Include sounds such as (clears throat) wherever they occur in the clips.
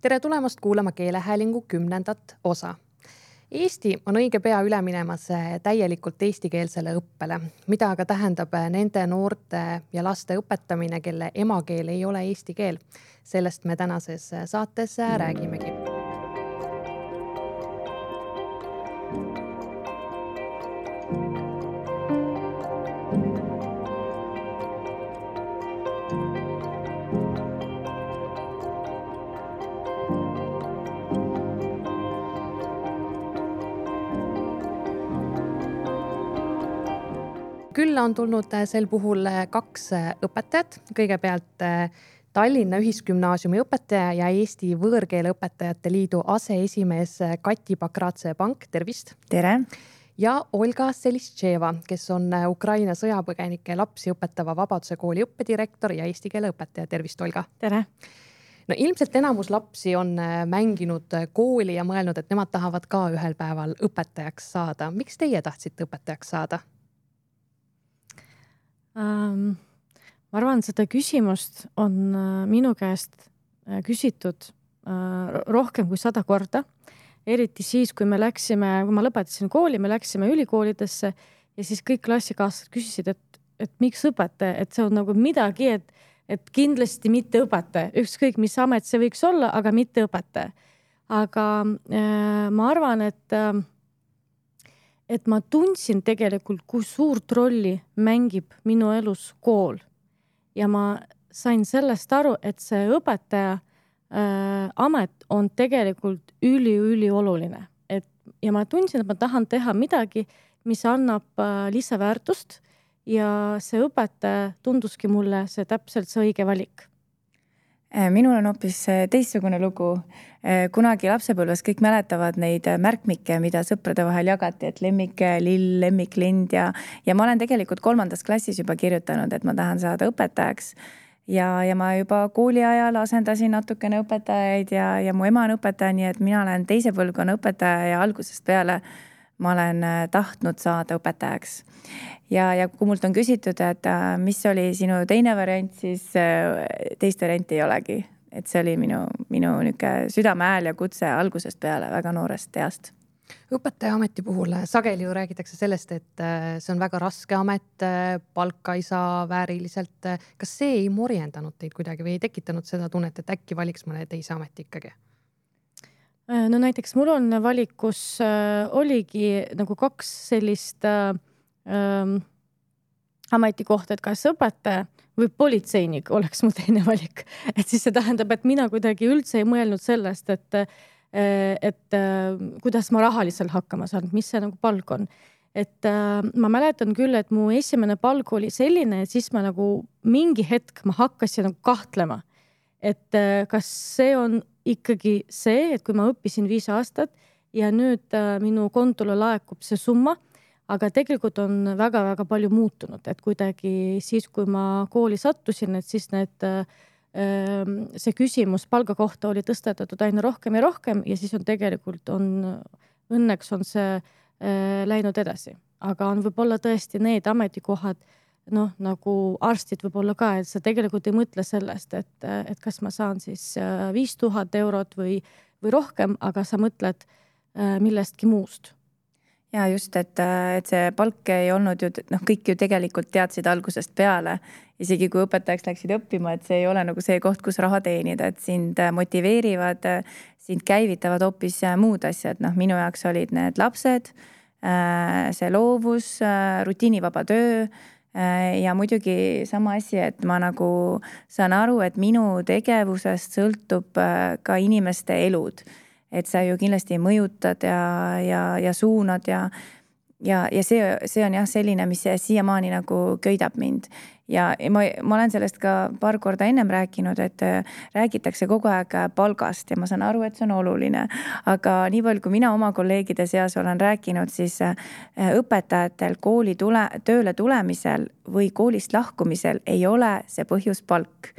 tere tulemast kuulama keelehäälingu kümnendat osa. Eesti on õige pea üle minemas täielikult eestikeelsele õppele, mida aga tähendab nende noorte ja laste õpetamine, kelle emakeel ei ole eesti keel. sellest me tänases saates räägimegi külla on tulnud äh, sel puhul äh, kaks äh, õpetajat, kõigepealt Tallinna Ühisgümnaasiumi õpetaja ja Eesti Võõrkeeleõpetajate Liidu aseesimees Kati Pakratse-Pank, tervist. tere. ja Olga Selistševa, kes on Ukraina sõjapõgenike lapsi õpetava Vabaduse kooli õppedirektor ja eesti keele õpetaja, tervist, Olga. tere no ilmselt enamus lapsi on mänginud kooli ja mõelnud, et nemad tahavad ka ühel päeval õpetajaks saada. miks teie tahtsite õpetajaks saada? Ähm,? ma arvan, seda küsimust on äh, minu käest äh, küsitud äh, rohkem kui sada korda. eriti siis, kui me läksime, kui ma lõpetasin kooli, me läksime ülikoolidesse ja siis kõik klassikaaslased küsisid, et, et miks õpetaja, et see on nagu midagi, et, et kindlasti mitte õpetaja, ükskõik mis amet see võiks olla, aga mitte õpetaja. aga äh, ma arvan, et äh, et ma tundsin tegelikult, kui suurt rolli mängib minu elus kool. ja ma sain sellest aru, et see õpetaja äh, amet on tegelikult üliülioluline, et ja ma tundsin, et ma tahan teha midagi, mis annab äh, lisaväärtust ja see õpetaja tunduski mulle see täpselt see õige valik minul on hoopis äh, teistsugune lugu. Äh, kunagi lapsepõlves kõik mäletavad neid märkmikke, mida sõprade vahel jagati, et lemmiklill, lemmiklind ja, ja ma olen tegelikult kolmandas klassis juba kirjutanud, et ma tahan saada õpetajaks. ja, ja ma juba kooli ajal asendasin natukene õpetajaid ja, ja mu ema on õpetaja, nii et mina olen teise põlvkonna õpetaja ja algusest peale ma olen tahtnud saada õpetajaks ja, ja kui mult on küsitud, et äh, mis oli sinu teine variant, siis äh, teist varianti ei olegi. et see oli minu, minu niisugune südamehääl ja kutse algusest peale väga noorest east õpetajaameti puhul sageli ju räägitakse sellest, et äh, see on väga raske amet, palka ei saa vääriliselt. kas see ei morjendanud teid kuidagi või ei tekitanud seda tunnet, et äkki valiks mõne teise ameti ikkagi? No näiteks mul on valikus äh, oligi nagu kaks sellist äh, ähm, ametikohta, et kas õpetaja või politseinik oleks mu teine valik. (laughs) et siis see tähendab, et mina kuidagi üldse ei mõelnud sellest, et, et kuidas ma rahaliselt hakkama saan, mis see nagu palk on. et äh, ma mäletan küll, et mu esimene palk oli selline, et siis ma nagu mingi hetk ma hakkasin nagu kahtlema, et äh, kas see on ikkagi see, et kui ma õppisin viis aastat ja nüüd äh, minu kontole laekub see summa aga tegelikult on väga-väga palju muutunud, et kuidagi siis, kui ma kooli sattusin, et siis need, ähm, see küsimus palga kohta oli tõstetatud aina rohkem ja rohkem ja siis on tegelikult on, õnneks on see äh, läinud edasi, aga on võib-olla tõesti need ametikohad noh, nagu arstid võib-olla ka, et sa tegelikult ei mõtle sellest, et, et kas ma saan siis äh, viis tuhat eurot või, või rohkem, aga sa mõtled äh, millestki muust. Ja just, et, et see palk ei olnud ju noh, kõik ju tegelikult teadsid algusest peale, isegi kui õpetajaks läksid õppima, et see ei ole nagu see koht, kus raha teenida, et sind motiveerivad, sind käivitavad hoopis muud asjad, noh, minu jaoks olid need lapsed, see loovus, rutiinivaba töö ja muidugi sama asi, et ma nagu saan aru, et minu tegevusest sõltub ka inimeste elud. Et sa ju kindlasti mõjutad ja, ja, ja suunad ja, ja, ja see, see on jah, selline, mis siiamaani nagu köidab mind. ja, ma, ma olen sellest ka paar korda ennem rääkinud, et äh, räägitakse kogu aeg palgast ja ma saan aru, et see on oluline. aga nii palju, kui mina oma kolleegide seas olen rääkinud, siis äh, õpetajatel kooli tule, tööle tulemisel või koolist lahkumisel ei ole see põhjus palk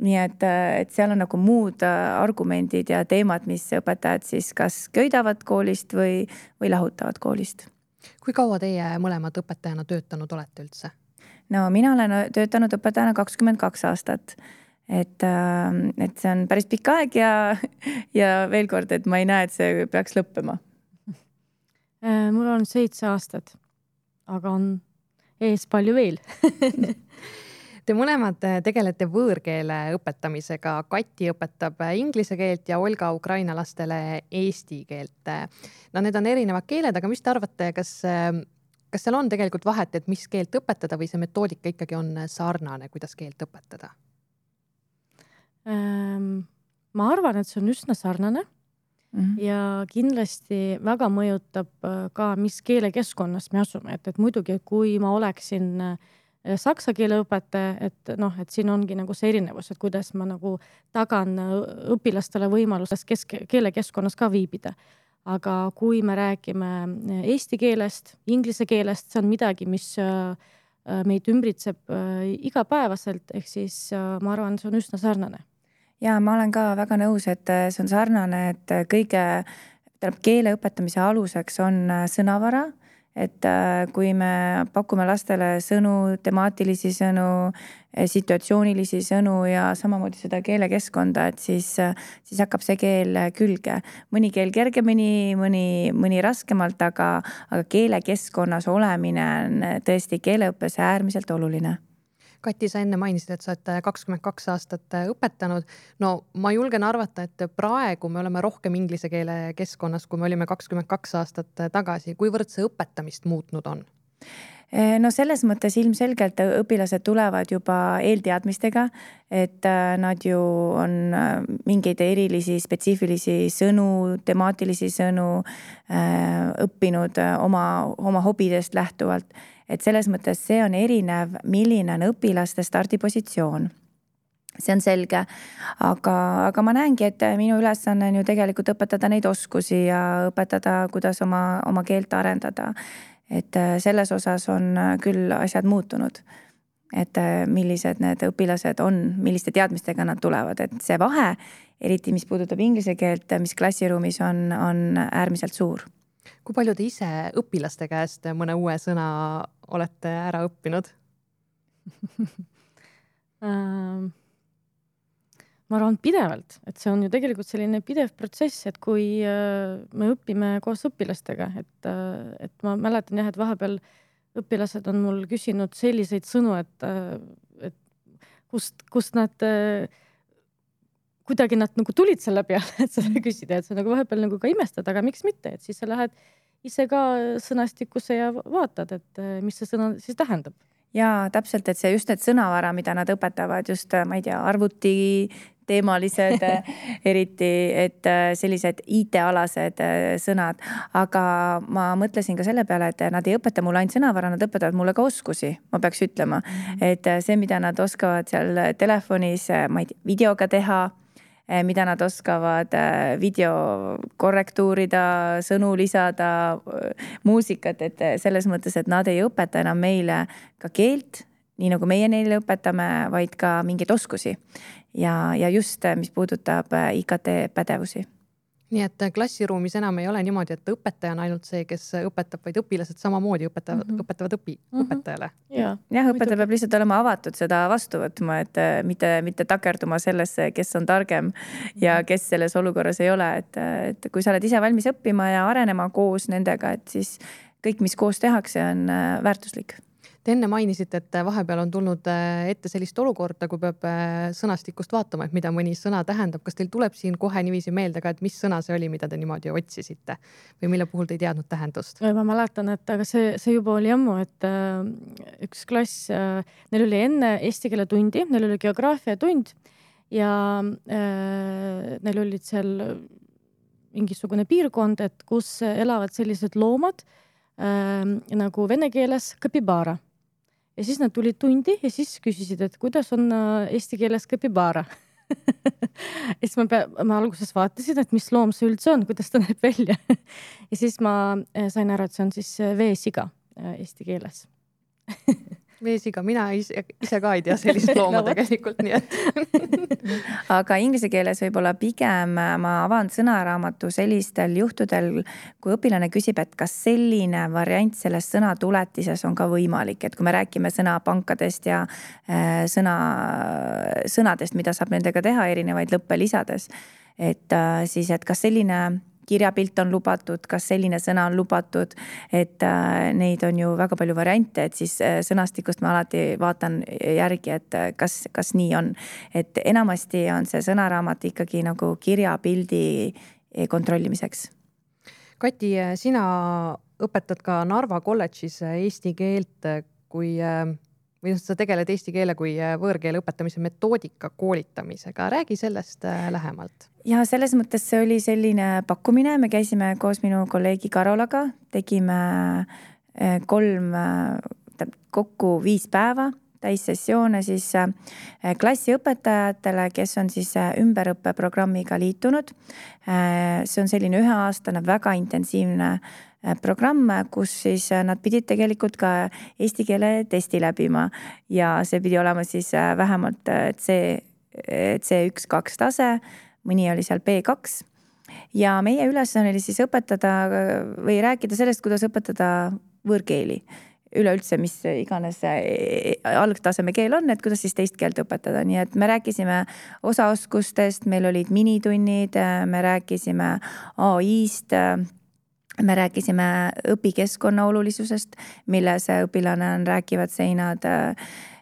nii et, äh, et seal on nagu muud äh, argumendid ja teemad, mis õpetajad siis kas köidavad koolist või, või lahutavad koolist. Kui kaua teie mõlemad õpetajana töötanud olete üldse? no mina olen töötanud õpetajana kakskümmend kaks aastat. et, et see on päris pikk aeg ja, (laughs) ja veel kord, et ma ei näe, et see peaks lõppema. mul on seitse aastat, aga on ees palju veel (laughs) Te mõlemad tegelete võõrkeele õpetamisega, Kati õpetab inglise keelt ja Olga Ukraina lastele eesti keelt. no need on erinevad keeled, aga mis te arvate, kas, kas seal on tegelikult vahet, et mis keelt õpetada või see metoodika ikkagi on sarnane, kuidas keelt õpetada? Ehm, ma arvan, et see on üsna sarnane mm -hmm. ja kindlasti väga mõjutab ka, mis keelekeskkonnas me asume, et, et muidugi, kui ma oleksin äh, Äh, saksa keele õpetaja, et noh, et siin ongi nagu see erinevus, et kuidas ma nagu tagan äh, õpilastele võimalusest kesk, keelekeskkonnas ka viibida. aga kui me räägime äh, eesti keelest, inglise keelest, see on midagi, mis meid ümbritseb igapäevaselt, ehk siis ma arvan, see on üsna sarnane. ja ma olen ka väga nõus, et see on sarnane, et kõige, tähendab keele õpetamise aluseks on sõnavara et äh, kui me pakume lastele sõnu, temaatilisi sõnu, äh, situatsioonilisi sõnu ja samamoodi seda keelekeskkonda, et siis, äh, siis hakkab see keel külge. mõni keel kergemini, mõni, mõni raskemalt, aga, aga keelekeskkonnas olemine on tõesti keeleõppes äärmiselt oluline Kati, sa enne mainisid, et sa oled kakskümmend kaks aastat õpetanud. no ma julgen arvata, et praegu me oleme rohkem inglise keele keskkonnas, kui me olime kakskümmend kaks aastat tagasi. kuivõrd see õpetamist muutnud on? No selles mõttes ilmselgelt õpilased tulevad juba eelteadmistega, et äh, nad ju on äh, mingeid erilisi spetsiifilisi sõnu, temaatilisi sõnu äh, õppinud oma, oma hobidest lähtuvalt et selles mõttes see on erinev, milline on õpilaste stardipositsioon see on selge, aga, aga ma näengi, et minu ülesanne on ju tegelikult õpetada neid oskusi ja õpetada, kuidas oma, oma keelt arendada. et äh, selles osas on äh, küll asjad muutunud. et äh, millised need õpilased on, milliste teadmistega nad tulevad, et see vahe, eriti mis puudutab inglise keelt, mis klassiruumis on, on äärmiselt suur kui palju te ise õpilaste käest mõne uue sõna olete ära õppinud (laughs) ähm, ma arvan pidevalt, et see on ju tegelikult selline pidev protsess, et kui äh, me õpime koos õpilastega, et, äh, et ma mäletan jah, et vahepeal õpilased on mul küsinud selliseid sõnu, et, äh, et kust, kust nad kuidagi nad nagu tulid selle peale, et seda mm. küsida, et sa nagu vahepeal nagu ka imestad, aga miks mitte, et siis sa lähed ise ka sõnastikusse ja vaatad, et eh, mis see sõna siis tähendab ja täpselt, et see just need sõnavara, mida nad õpetavad just, ma ei tea, arvuti teemalised (laughs) eriti, et sellised IT-alased sõnad. aga ma mõtlesin ka selle peale, et nad ei õpeta mulle ainult sõnavara, nad õpetavad mulle ka oskusi, ma peaks ütlema. Mhm. et see, mida nad oskavad seal telefonis, ma ei tea, videoga teha Eh, mida nad oskavad eh, video korrektuurida, sõnu lisada, eh, muusikat, et selles mõttes, et nad ei õpeta enam meile ka keelt, nii nagu meie neile õpetame, vaid ka mingeid oskusi. ja, ja just, mis puudutab IKT pädevusi nii et klassiruumis enam ei ole niimoodi, et õpetaja on ainult see, kes õpetab, vaid õpilased samamoodi õpetavad mm, -hmm. õpetavad õpi- mm, -hmm. õpetajale. jah, jah, õpetaja peab lihtsalt olema avatud seda vastu võtma, et äh, mitte, mitte takerduma sellesse, kes on targem ja mhm. kes selles olukorras ei ole, et, et kui sa oled ise valmis õppima ja arenema koos nendega, et siis kõik, mis koos tehakse, on äh, väärtuslik Te enne mainisite, et vahepeal on tulnud äh, ette sellist olukorda, kui peab äh, sõnastikust vaatama, et mida mõni sõna tähendab. kas teil tuleb siin kohe niiviisi meelde ka, et mis sõna see oli, mida te niimoodi otsisite või mille puhul te ei teadnud tähendust? ma mäletan, et aga see, see juba oli ammu, et äh, üks klass äh,, neil oli enne eesti keele tundi, neil oli geograafiatund ja äh, neil olid seal mingisugune piirkond, et kus elavad sellised loomad äh, nagu vene keeles kapibara ja siis nad tulid tundi ja siis küsisid, et kuidas on äh, eesti keeles kapibara (laughs) ja siis ma pea, ma alguses vaatasin, et mis loom see üldse on, kuidas ta näeb välja. (laughs) Ja siis ma äh, sain aru, et see on siis äh, veesiga eesti keeles (laughs) meesiga, mina ise, ise ka ei tea sellist (laughs) looma no, tegelikult, nii et (laughs) aga inglise keeles võib-olla pigem ma avan sõnaraamatu sellistel juhtudel, kui õpilane küsib, et kas selline variant selles sõnatuletises on ka võimalik, et kui me räägime sõnapankadest ja äh, sõna, sõnadest, mida saab nendega teha erinevaid lõppe lisades. et äh, siis, et kas selline kirjapilt on lubatud, kas selline sõna on lubatud. et äh, neid on ju väga palju variante, et siis äh, sõnastikust ma alati vaatan järgi, et äh, kas, kas nii on. et enamasti on see sõnaraamat ikkagi nagu kirjapildi kontrollimiseks. Kati, sina õpetad ka Narva kolledžis eesti keelt, kui või noh, sa tegeled eesti keele kui äh, võõrkeele õpetamise metoodika koolitamisega, räägi sellest äh, lähemalt. ja selles mõttes see oli selline pakkumine, me käisime koos minu kolleegi Karolaga, tegime äh, kolm, kokku viis päeva täissessioone siis klassiõpetajatele, kes on siis ümberõppeprogrammiga liitunud. see on selline üheaastane väga intensiivne Äh, programm, kus siis äh, nad pidid tegelikult ka eesti keele testi läbima. Ja see pidi olema siis äh, vähemalt C, C1, kaks tase, mõni oli seal B2 ja meie ülesanne oli siis õpetada või rääkida sellest, kuidas õpetada võõrkeeli. Üleüldse, mis iganes algtaseme keel on, et kuidas siis teist keelt õpetada, nii et me rääkisime osaoskustest, meil olid minitunnid, me rääkisime ai-st me rääkisime õpikeskkonna olulisusest, milles õpilane on rääkivad seinad.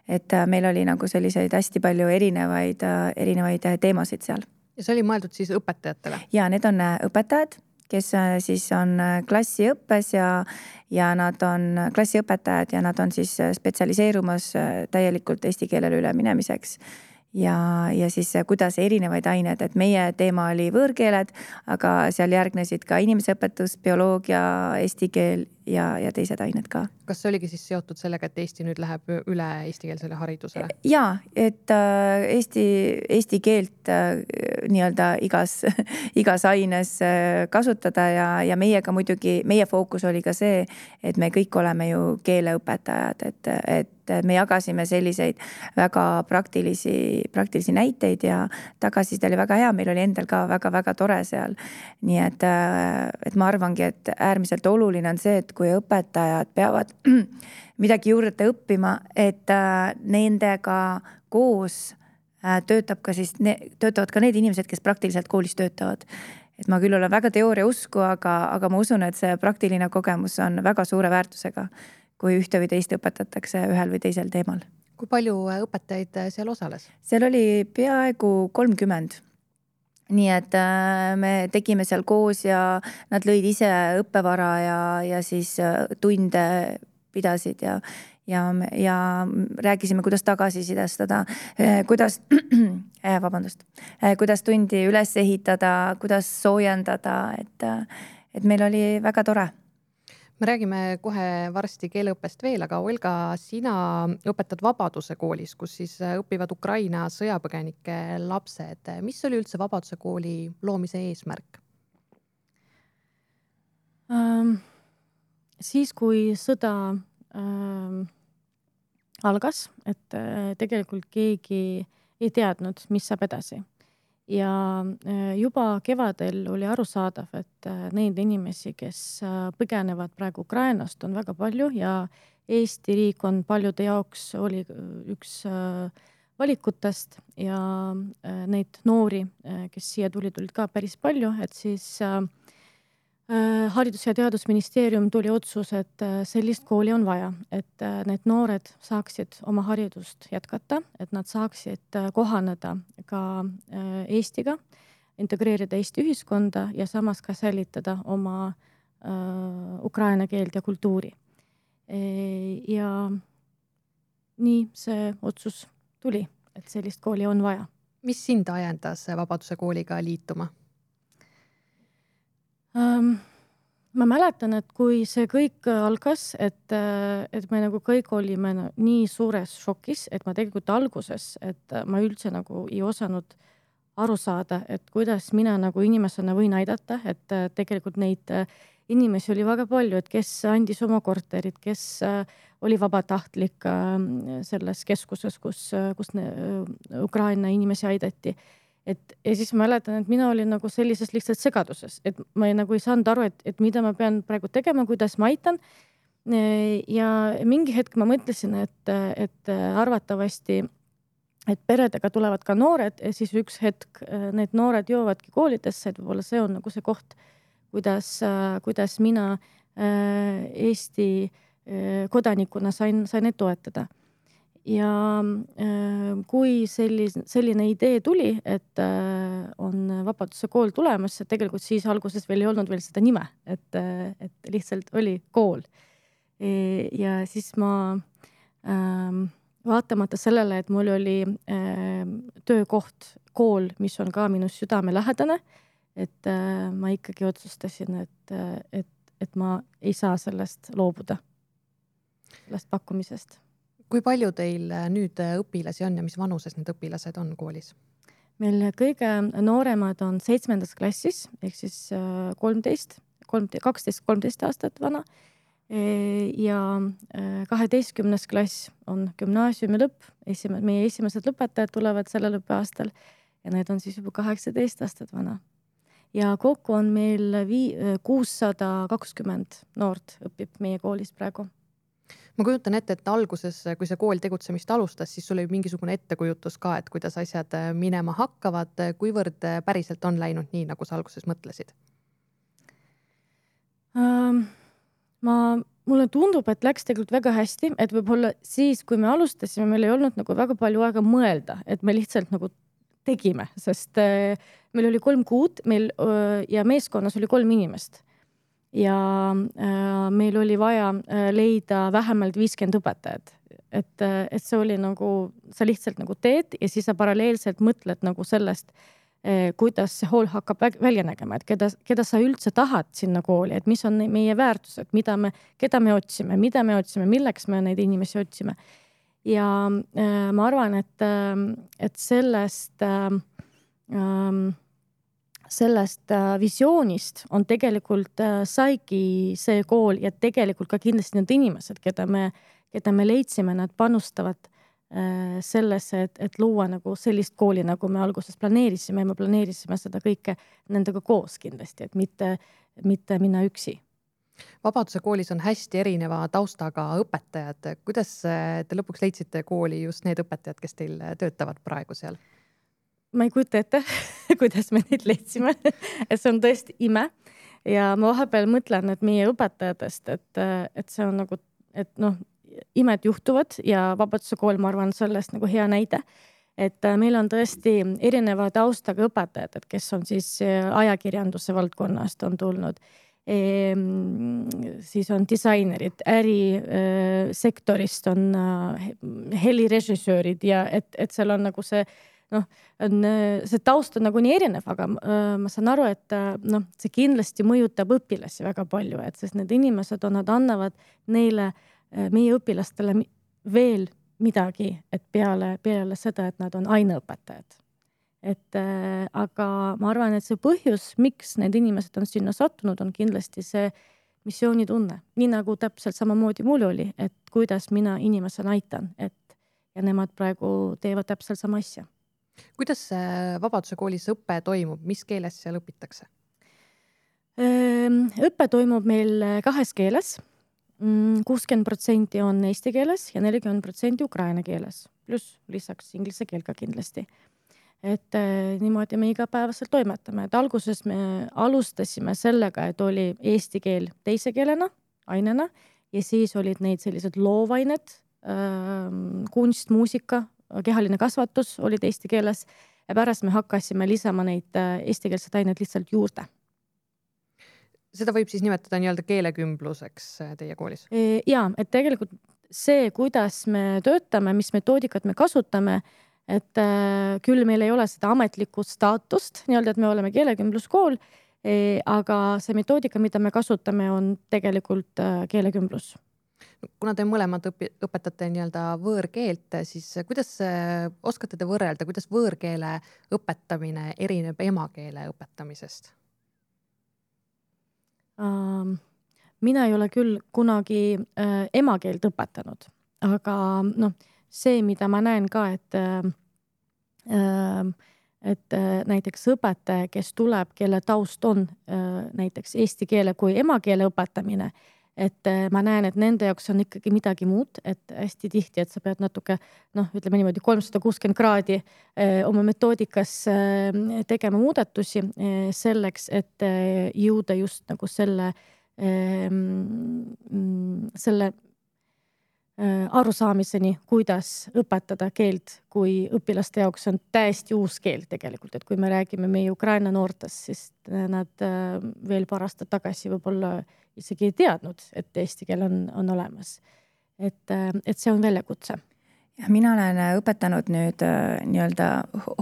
et meil oli nagu selliseid hästi palju erinevaid, erinevaid teemasid seal. ja see oli mõeldud siis õpetajatele? ja need on õpetajad, kes siis on klassiõppes ja, ja nad on klassiõpetajad ja nad on siis spetsialiseerumas täielikult eesti keelele üleminemiseks ja, ja siis kuidas erinevaid aineid, et meie teema oli võõrkeeled, aga seal järgnesid ka inimeseõpetus, bioloogia, eesti keel ja, ja teised ained ka. kas see oligi siis seotud sellega, et Eesti nüüd läheb üle eestikeelsele haridusele? ja, et äh, eesti, eesti keelt äh, nii-öelda igas, (laughs) igas aines äh, kasutada ja, ja meiega muidugi, meie fookus oli ka see, et me kõik oleme ju keeleõpetajad, et, et me jagasime selliseid väga praktilisi, praktilisi näiteid ja tagasiside oli väga hea, meil oli endal ka väga-väga tore seal. nii et, et ma arvangi, et äärmiselt oluline on see, et et kui õpetajad peavad (clears throat) midagi juurde õppima, et äh, nendega koos äh, töötab ka siis, töötavad ka need inimesed, kes praktiliselt koolis töötavad. et ma küll olen väga teooria usku, aga, aga ma usun, et see praktiline kogemus on väga suure väärtusega, kui ühte või teist õpetatakse ühel või teisel teemal. kui palju õpetajaid seal osales? seal oli peaaegu kolmkümmend nii et äh, me tegime seal koos ja nad lõid ise õppevara ja, ja siis äh, tunde pidasid ja, ja, ja rääkisime, kuidas tagasisidestada, äh, kuidas (clears throat) vabandust, kuidas tundi üles ehitada, kuidas soojendada, et, et meil oli väga tore me räägime kohe varsti keeleõppest veel, aga Olga, sina õpetad Vabaduse koolis, kus siis äh, õpivad Ukraina sõjapõgenike lapsed. mis oli üldse Vabaduse kooli loomise eesmärk ähm,? siis, kui sõda ähm, algas, et äh, tegelikult keegi ei teadnud, mis saab edasi ja äh, juba kevadel oli arusaadav, et äh, neid inimesi, kes äh, põgenevad praegu Ukrainast, on väga palju ja Eesti riik on paljude jaoks oli üks valikutest ja neid noori, kes siia tulid, olid ka päris palju, et siis äh, haridus- ja Teadusministeerium tuli otsus, et äh, sellist kooli on vaja, et äh, need noored saaksid oma haridust jätkata, et nad saaksid kohaneda ka Eestiga, integreerida Eesti ühiskonda ja samas ka säilitada oma ukraina keelt ja kultuuri. Ja nii see otsus tuli, et sellist kooli on vaja. mis sind ajendas Vabaduse kooliga liituma? Um,? ma mäletan, et kui see kõik algas, et, et me nagu kõik olime nii suures šokis, et ma tegelikult alguses, et ma üldse nagu ei osanud aru saada, et kuidas mina nagu inimesena võin aidata, et tegelikult neid inimesi oli väga palju, et kes andis oma korterid, kes oli vabatahtlik selles keskuses, kus, kus Ukraina inimesi aidati et ja siis mäletan, et mina olin nagu sellises lihtsalt segaduses, et ma ei, nagu ei saanud aru, et, et mida ma pean praegu tegema, kuidas ma aitan. ja mingi hetk ma mõtlesin, et, et arvatavasti, et peredega tulevad ka noored ja siis üks hetk need noored jõuavadki koolidesse, et võib-olla see on nagu see koht, kuidas, kuidas mina Eesti kodanikuna sain, sain neid toetada ja äh, kui selline, selline idee tuli, et äh, on Vabaduse kool tulemas, tegelikult siis alguses veel ei olnud veel seda nime, et, äh, et lihtsalt oli kool. E, ja siis ma ähm, vaatamata sellele, et mul oli töökoht, kool, mis on ka minu südamelähedane, et ma ikkagi otsustasin, et, et, et ma ei saa sellest loobuda, sellest pakkumisest kui palju teil äh, nüüd äh, õpilasi on ja mis vanuses need õpilased on koolis? meil kõige nooremad on seitsmendas klassis ehk siis äh, kolmteist, kolm, kaksteist, kolmteist aastat vana. E, ja kaheteistkümnes klass on gümnaasiumi lõpp, esimene, meie esimesed lõpetajad tulevad sellel õppeaastal ja need on siis juba kaheksateist aastat vana. ja kokku on meil vii-, kuussada kakskümmend noort õpib meie koolis praegu ma kujutan ette, et alguses, kui see kool tegutsemist alustas, siis sul oli mingisugune ettekujutus ka, et kuidas asjad äh, minema hakkavad, kuivõrd äh, päriselt on läinud nii, nagu sa alguses mõtlesid um,? ma, mulle tundub, et läks tegelikult väga hästi, et võib-olla siis, kui me alustasime, meil ei olnud nagu väga palju aega mõelda, et me lihtsalt nagu tegime, sest äh, meil oli kolm kuud, meil äh, ja meeskonnas oli kolm inimest ja äh, meil oli vaja äh, leida vähemalt viiskümmend õpetajat. et, äh, et see oli nagu, sa lihtsalt nagu teed ja siis sa paralleelselt mõtled nagu sellest, kuidas see hool hakkab välja nägema, et keda, keda sa üldse tahad sinna kooli, et mis on meie väärtused, mida me, keda me otsime, mida me otsime, milleks me neid inimesi otsime. ja äh, ma arvan, et, et sellest äh, äh, sellest äh, visioonist on tegelikult äh, saigi see kool ja tegelikult ka kindlasti need inimesed, keda me, keda me leidsime, nad panustavad äh, sellesse, et, et luua nagu sellist kooli, nagu me alguses planeerisime ja me planeerisime seda kõike nendega koos kindlasti, et mitte, mitte minna üksi Vabaduse koolis on hästi erineva taustaga õpetajad. kuidas te lõpuks leidsite kooli just need õpetajad, kes teil töötavad praegu seal? Ma ei kujuta ette (laughs) kuidas me neid leidsime see on tõesti ime. ja ma vahepeal mõtlen, et meie õpetajatest, et, et see on nagu, et noh, imed juhtuvad ja Vabaduse kool, ma arvan, sellest nagu hea näide et meil on tõesti erineva taustaga õpetajad, et kes on siis ajakirjanduse valdkonnast on tulnud e,. siis on disainerid, ärisektorist on helirežissöörid ja et, et seal on nagu see noh, on see taust on nagu nii erinev, aga äh, ma saan aru, et äh, noh, see kindlasti mõjutab õpilasi väga palju, et sest need inimesed on, nad annavad neile, äh, meie õpilastele veel midagi, et peale, peale seda, et nad on aineõpetajad. et äh, aga ma arvan, et see põhjus, miks need inimesed on sinna sattunud, on kindlasti see missioonitunne, nii nagu täpselt samamoodi mul oli, et kuidas mina inimesena aitan, et ja nemad praegu teevad täpselt sama asja kuidas see Vabaduse koolis õpe toimub, mis keeles seal õpitakse? Ehm, õpe toimub meil kahes keeles. Mm, kuuskümmend protsenti on eesti keeles ja nelikümmend protsenti ukraina keeles, pluss lisaks inglise keel ka kindlasti. et äh, niimoodi me igapäevaselt toimetame, et alguses me alustasime sellega, et oli eesti keel teise keelena, ainena ja siis olid neid sellised loovained äh,, kunst, muusika, kehaline kasvatus olid eesti keeles ja pärast me hakkasime lisama neid äh, eestikeelseid aineid lihtsalt juurde. seda võib siis nimetada nii-öelda keelekümbluseks äh, teie koolis? E, ja, et tegelikult see, kuidas me töötame, mis metoodikat me kasutame, et äh, küll meil ei ole seda ametlikku staatust nii-öelda, et me oleme keelekümbluskool, e, aga see metoodika, mida me kasutame, on tegelikult keelekümblus kuna te mõlemad õpi-, õpetate nii-öelda võõrkeelt, siis kuidas oskate te võrrelda, kuidas võõrkeele õpetamine erineb emakeele õpetamisest um,? mina ei ole küll kunagi äh, emakeelt õpetanud, aga noh, see, mida ma näen ka, et äh, äh, et äh, näiteks õpetaja, kes tuleb, kelle taust on äh, näiteks eesti keele kui emakeele õpetamine äh,, et äh, ma näen, et nende jaoks on ikkagi midagi muud, et hästi tihti, et sa pead natuke noh, ütleme niimoodi kolmsada kuuskümmend kraadi äh, oma metoodikas äh, tegema muudatusi selleks, et jõuda just nagu selle, ähm, selle arusaamiseni, kuidas õpetada keelt, kui õpilaste jaoks on täiesti uus keel tegelikult, et kui me räägime meie Ukraina noortest, siis nad veel paar aastat tagasi võib-olla isegi ei teadnud, et eesti keel on, on olemas. et, et see on väljakutse jah, mina olen õpetanud nüüd äh, nii-öelda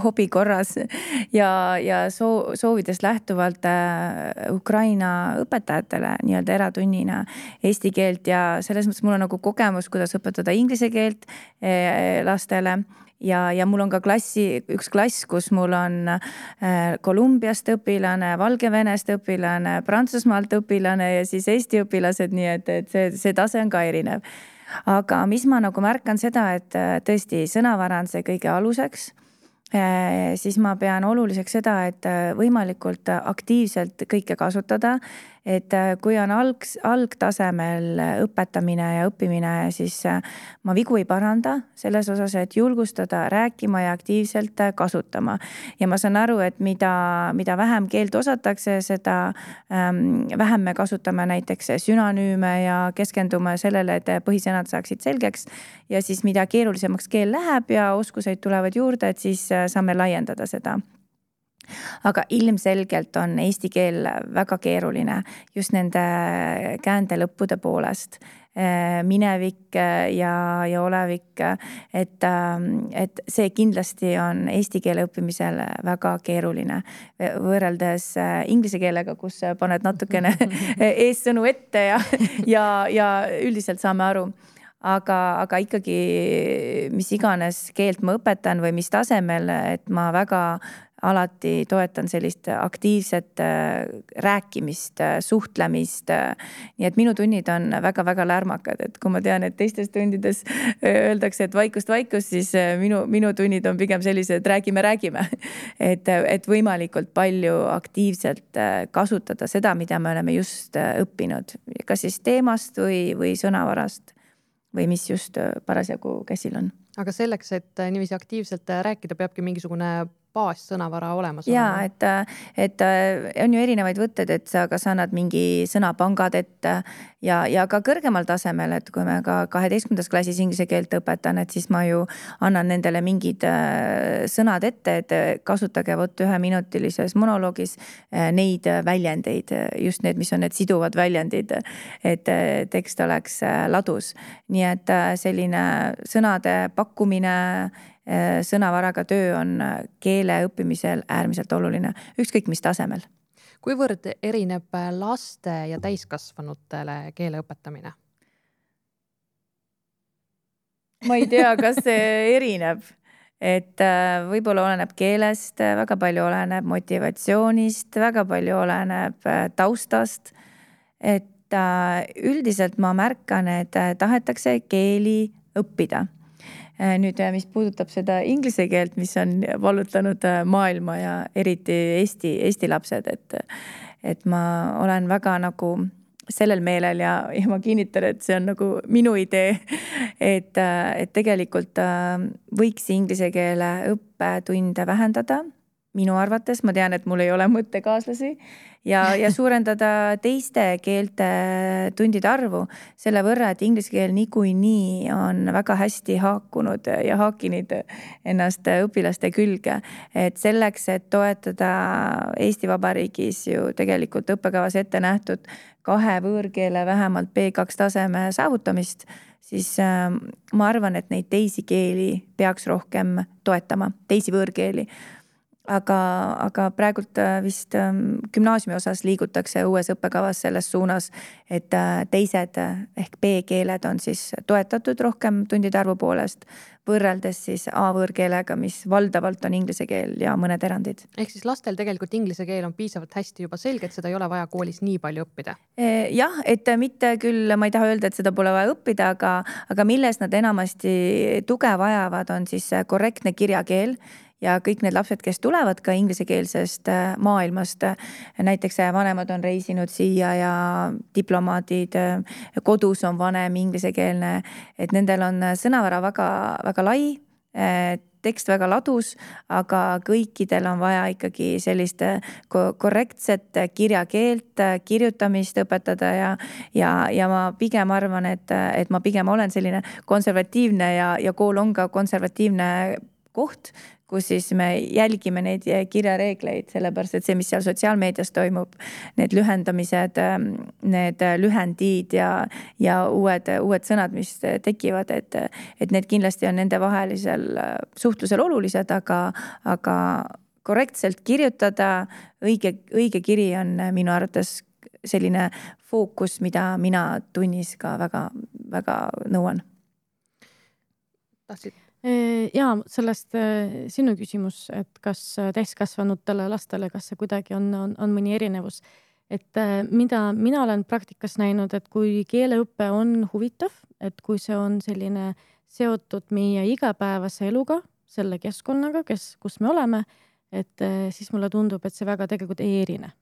hobi korras (laughs) ja, ja soo-, soovidest lähtuvalt äh, Ukraina õpetajatele nii-öelda eratunnina eesti keelt ja selles mõttes mul on nagu kogemus, kuidas õpetada inglise keelt äh, lastele ja, ja mul on ka klassi, üks klass, kus mul on äh, Kolumbiast õpilane, Valgevenest õpilane, Prantsusmaalt õpilane ja siis Eesti õpilased, nii et, et see, see tase on ka erinev. Aga mis ma nagu märkan seda, et äh, tõesti sõnavara on see kõige aluseks äh, siis ma pean oluliseks seda, et võimalikult aktiivselt kõike kasutada et äh, kui on alg, algtasemel õpetamine ja õppimine, siis äh, ma vigu ei paranda selles osas, et julgustada rääkima ja aktiivselt äh, kasutama. ja ma saan aru, et mida, mida vähem keelt osatakse, seda ähm, vähem me kasutame näiteks sünonüüme ja keskendume sellele, et põhisõnad saaksid selgeks. ja siis, mida keerulisemaks keel läheb ja oskuseid tulevad juurde, et siis saame laiendada seda aga ilmselgelt on eesti keel väga keeruline just nende käändelõppude poolest äh, minevik ja, ja olevik, et, ähm, et see kindlasti on eesti keele õppimisel väga keeruline. võrreldes äh, inglise keelega, kus paned natukene (laughs) (laughs) eessõnu ette ja, ja, ja üldiselt saame aru aga, aga ikkagi mis iganes keelt ma õpetan või mis tasemel, et ma väga alati toetan sellist aktiivset äh, rääkimist, äh, suhtlemist. Äh, nii et minu tunnid on väga-väga lärmakad, et kui ma tean, et teistes tundides öeldakse, et vaikust, vaikust, siis minu, minu tunnid on pigem sellised, räägime, räägime. (laughs) et, et võimalikult palju aktiivselt kasutada seda, mida me oleme just õppinud, kas siis teemast või, või sõnavarast või mis just parasjagu käsil on aga selleks, et niiviisi aktiivselt rääkida, peabki mingisugune baassõnavara olemas ja et, et on ju erinevaid võtteid, et sa kas annad mingi sõnapangad ette ja, ja ka kõrgemal tasemel, et kui me ka kaheteistkümnendas klassis inglise keelt õpetan, et siis ma ju annan nendele mingid äh, sõnad ette, et kasutage vot üheminutilises monoloogis äh, neid väljendeid, just need, mis on need siduvad väljendid, et äh, tekst oleks ladus. nii et selline sõnade pakkumine Äh, sõnavaraga töö on äh, keele õppimisel äärmiselt oluline, ükskõik mis tasemel. kuivõrd erineb äh, laste ja täiskasvanutele keele õpetamine? ma ei tea, kas see erineb, et võib-olla oleneb keelest, väga palju oleneb motivatsioonist, väga palju oleneb taustast. et üldiselt ma märkan, et tahetakse keeli õppida Äh, nüüd, äh, mis puudutab seda inglise keelt, mis on vallutanud äh, maailma ja eriti Eesti, Eesti lapsed, et, et ma olen väga nagu sellel meelel ja, ja ma kinnitan, et see on nagu minu idee. et, et tegelikult võiks inglise keele õppetunde vähendada minu arvates, ma tean, et mul ei ole mõttekaaslasi ja, ja suurendada teiste keelte tundide arvu selle võrra, et inglise keel niikuinii on väga hästi haakunud ja haakinud ennast õpilaste külge. et selleks, et toetada Eesti Vabariigis ju tegelikult õppekavas ette nähtud kahe võõrkeele vähemalt B2 taseme saavutamist siis äh, ma arvan, et neid teisi keeli peaks rohkem toetama, teisi võõrkeeli aga, aga praegult äh, vist ähm, gümnaasiumi osas liigutakse uues õppekavas selles suunas, et äh, teised ehk B-keeled on siis toetatud rohkem tundide arvu poolest võrreldes siis A-võõrkeelega, mis valdavalt on inglise keel ja mõned erandid. ehk siis lastel tegelikult inglise keel on piisavalt hästi juba selge, et seda ei ole vaja koolis nii palju õppida? E, jah, et mitte küll, ma ei taha öelda, et seda pole vaja õppida, aga, aga milles nad enamasti tuge vajavad, on siis korrektne kirjakeel ja kõik need lapsed, kes tulevad ka inglisekeelsest äh, maailmast, äh, näiteks äh, vanemad on reisinud siia ja diplomaadid, kodus on vanem inglisekeelne, et nendel on sõnavara väga-väga lai tekst väga ladus, aga kõikidel on vaja ikkagi sellist korrektset kirjakeelt, kirjutamist õpetada ja, ja, ja ma pigem arvan, et, et ma pigem olen selline konservatiivne ja, ja kool on ka konservatiivne koht, kus siis me jälgime neid kirjareegleid, sellepärast et see, mis seal sotsiaalmeedias toimub, need lühendamised, ähm, need lühendid ja, ja uued, uued sõnad, mis tekivad, et, et need kindlasti on nendevahelisel äh, suhtlusel olulised, aga, aga korrektselt kirjutada, õige, õige kiri on minu arvates selline fookus, mida mina tunnis ka väga, väga nõuan. tahtsid ja sellest sinu küsimus, et kas täiskasvanutele lastele, kas see kuidagi on, on, on mõni erinevus. et mida mina olen praktikas näinud, et kui keeleõpe on huvitav, et kui see on selline seotud meie igapäevase eluga, selle keskkonnaga, kes, kus me oleme, et siis mulle tundub, et see väga tegelikult ei erine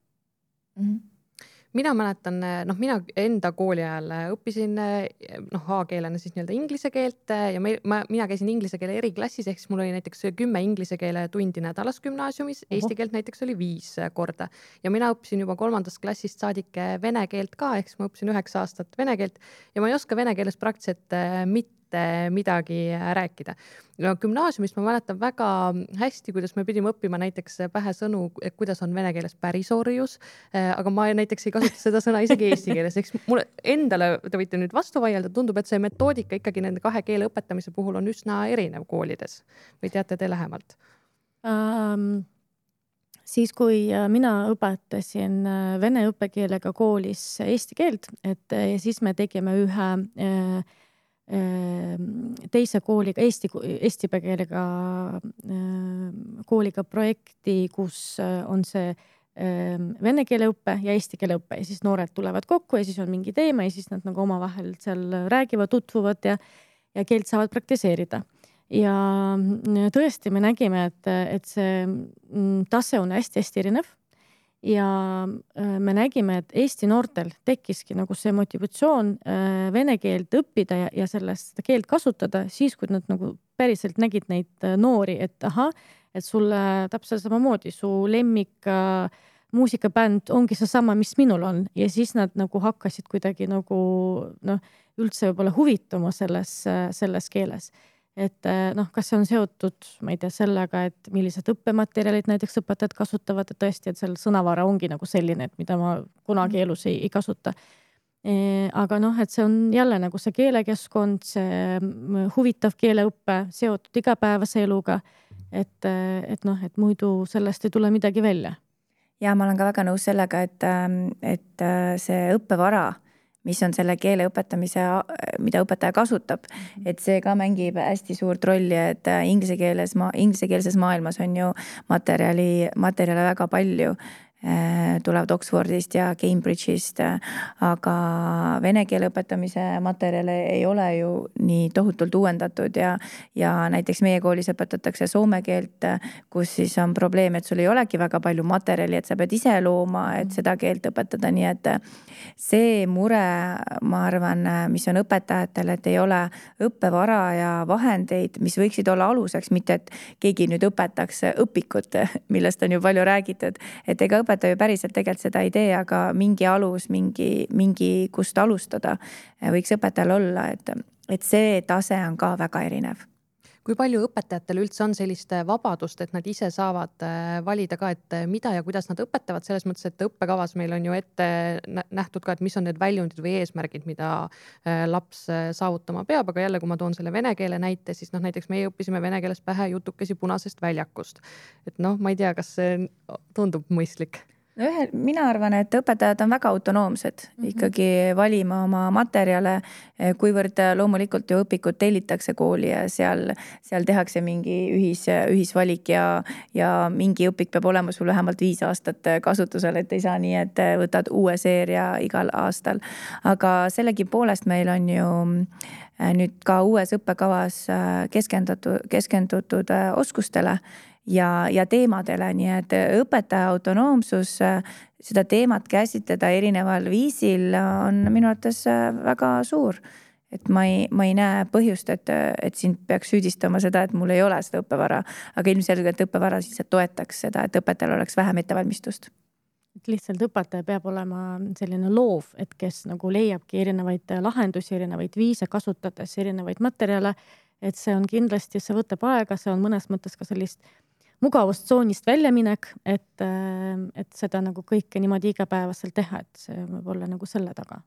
mm. -hmm mina mäletan, noh, mina enda kooli ajal õppisin noh, A-keelena siis nii-öelda inglise keelt ja me, ma, mina käisin inglise keele eriklassis, ehk siis mul oli näiteks kümme inglise keele tundi nädalas gümnaasiumis, eesti keelt näiteks oli viis korda. Ja mina õppisin juba kolmandast klassist saadik vene keelt ka, ehk siis ma õppisin üheksa aastat vene keelt ja ma ei oska vene keeles praktiliselt mitte mitte midagi rääkida. no gümnaasiumis ma mäletan väga hästi, kuidas me pidime õppima näiteks pähe sõnu, et kuidas on vene keeles pärisorjus. aga ma näiteks ei kasuta seda sõna isegi eesti keeles, eks mulle endale, te võite nüüd vastu vaielda, tundub, et see metoodika ikkagi nende kahe keele õpetamise puhul on üsna erinev koolides või teate te lähemalt um...? siis, kui äh, mina õpetasin äh, vene õppekeelega koolis eesti keelt, et siis me tegime ühe äh, teise kooliga, eesti, eesti keelega ehm, kooliga projekti, kus äh, on see ehm, vene keele õpe ja eesti keele õpe ja siis noored tulevad kokku ja siis on mingi teema ja siis nad nagu omavahel seal räägivad, tutvuvad ja, ja keelt saavad praktiseerida. ja tõesti, me nägime, et, et see mm, tase on hästi-hästi erinev ja äh, me nägime, et Eesti noortel tekkiski nagu see motivatsioon äh, vene keelt õppida ja, ja sellest seda keelt kasutada siis, kui nad nagu päriselt nägid neid äh, noori, et ahah, et sulle täpselt samamoodi su lemmik muusikabänd ongi seesama, mis minul on. Ja siis nad nagu hakkasid kuidagi nagu noh, üldse võib-olla huvituma selles, selles keeles et eh, noh, kas see on seotud, ma ei tea, sellega, et millised õppematerjalid näiteks õpetajad kasutavad, et tõesti, et seal sõnavara ongi nagu selline, et mida ma kunagi mm. elus ei, ei kasuta e,. aga noh, et see on jälle nagu see keelekeskkond, see mm, huvitav keeleõpe seotud igapäevase eluga. et, et noh, et muidu sellest ei tule midagi välja. ja ma olen ka väga nõus sellega, et, et see õppevara mis on selle keele õpetamise, mida õpetaja kasutab. Mhm. et see ka mängib hästi suurt rolli, et inglise keeles, inglisekeelses maailmas on ju materjali, materjale väga palju Äh, tulevad Oxfordist ja Cambridge'ist, aga vene keele õpetamise materjale ei ole ju nii tohutult uuendatud ja, ja näiteks meie koolis õpetatakse soome keelt, kus siis on probleem, et sul ei olegi väga palju materjali, et sa pead ise looma, et seda keelt õpetada, nii et see mure, ma arvan, mis on õpetajatel, et ei ole õppevara ja vahendeid, mis võiksid olla aluseks, mitte et keegi nüüd õpetaks õpikut, (laughs) millest on ju palju räägitud, et ega õpetaja ju päriselt tegelikult seda ei tee, aga mingi alus, mingi, mingi, kust alustada võiks õpetajal olla, et, et see tase on ka väga erinev kui palju õpetajatel üldse on sellist vabadust, et nad ise saavad valida ka, et mida ja kuidas nad õpetavad, selles mõttes, et õppekavas meil on ju ette nähtud ka, et mis on need väljundid või eesmärgid, mida laps saavutama peab, aga jälle, kui ma toon selle vene keele näite, siis noh, näiteks meie õppisime vene keeles pähe jutukesi Punasest väljakust. et noh, ma ei tea, kas see tundub mõistlik no ühe, mina arvan, et õpetajad on väga autonoomsed mm -hmm. ikkagi valima oma materjale, kuivõrd loomulikult ju õpikud tellitakse kooli ja seal, seal tehakse mingi ühis, ühisvalik ja, ja mingi õpik peab olema sul vähemalt viis aastat kasutusel, et ei saa nii, et võtad uue seeria igal aastal. aga sellegipoolest meil on ju nüüd ka uues õppekavas keskendatud, keskendutud oskustele ja, ja teemadele, nii et õpetaja autonoomsus seda teemat käsitleda erineval viisil on minu arvates väga suur. et ma ei, ma ei näe põhjust, et, et sind peaks süüdistama seda, et mul ei ole seda õppevara, aga ilmselgelt õppevara siis toetaks seda, et õpetajal oleks vähem ettevalmistust et lihtsalt õpetaja peab olema selline loov, et kes nagu leiabki erinevaid lahendusi, erinevaid viise kasutades, erinevaid materjale. et see on kindlasti, see võtab aega, see on mõnes mõttes ka sellist mugavustsoonist väljaminek, et, äh, et seda nagu kõike niimoodi igapäevaselt teha, et see võib olla nagu selle taga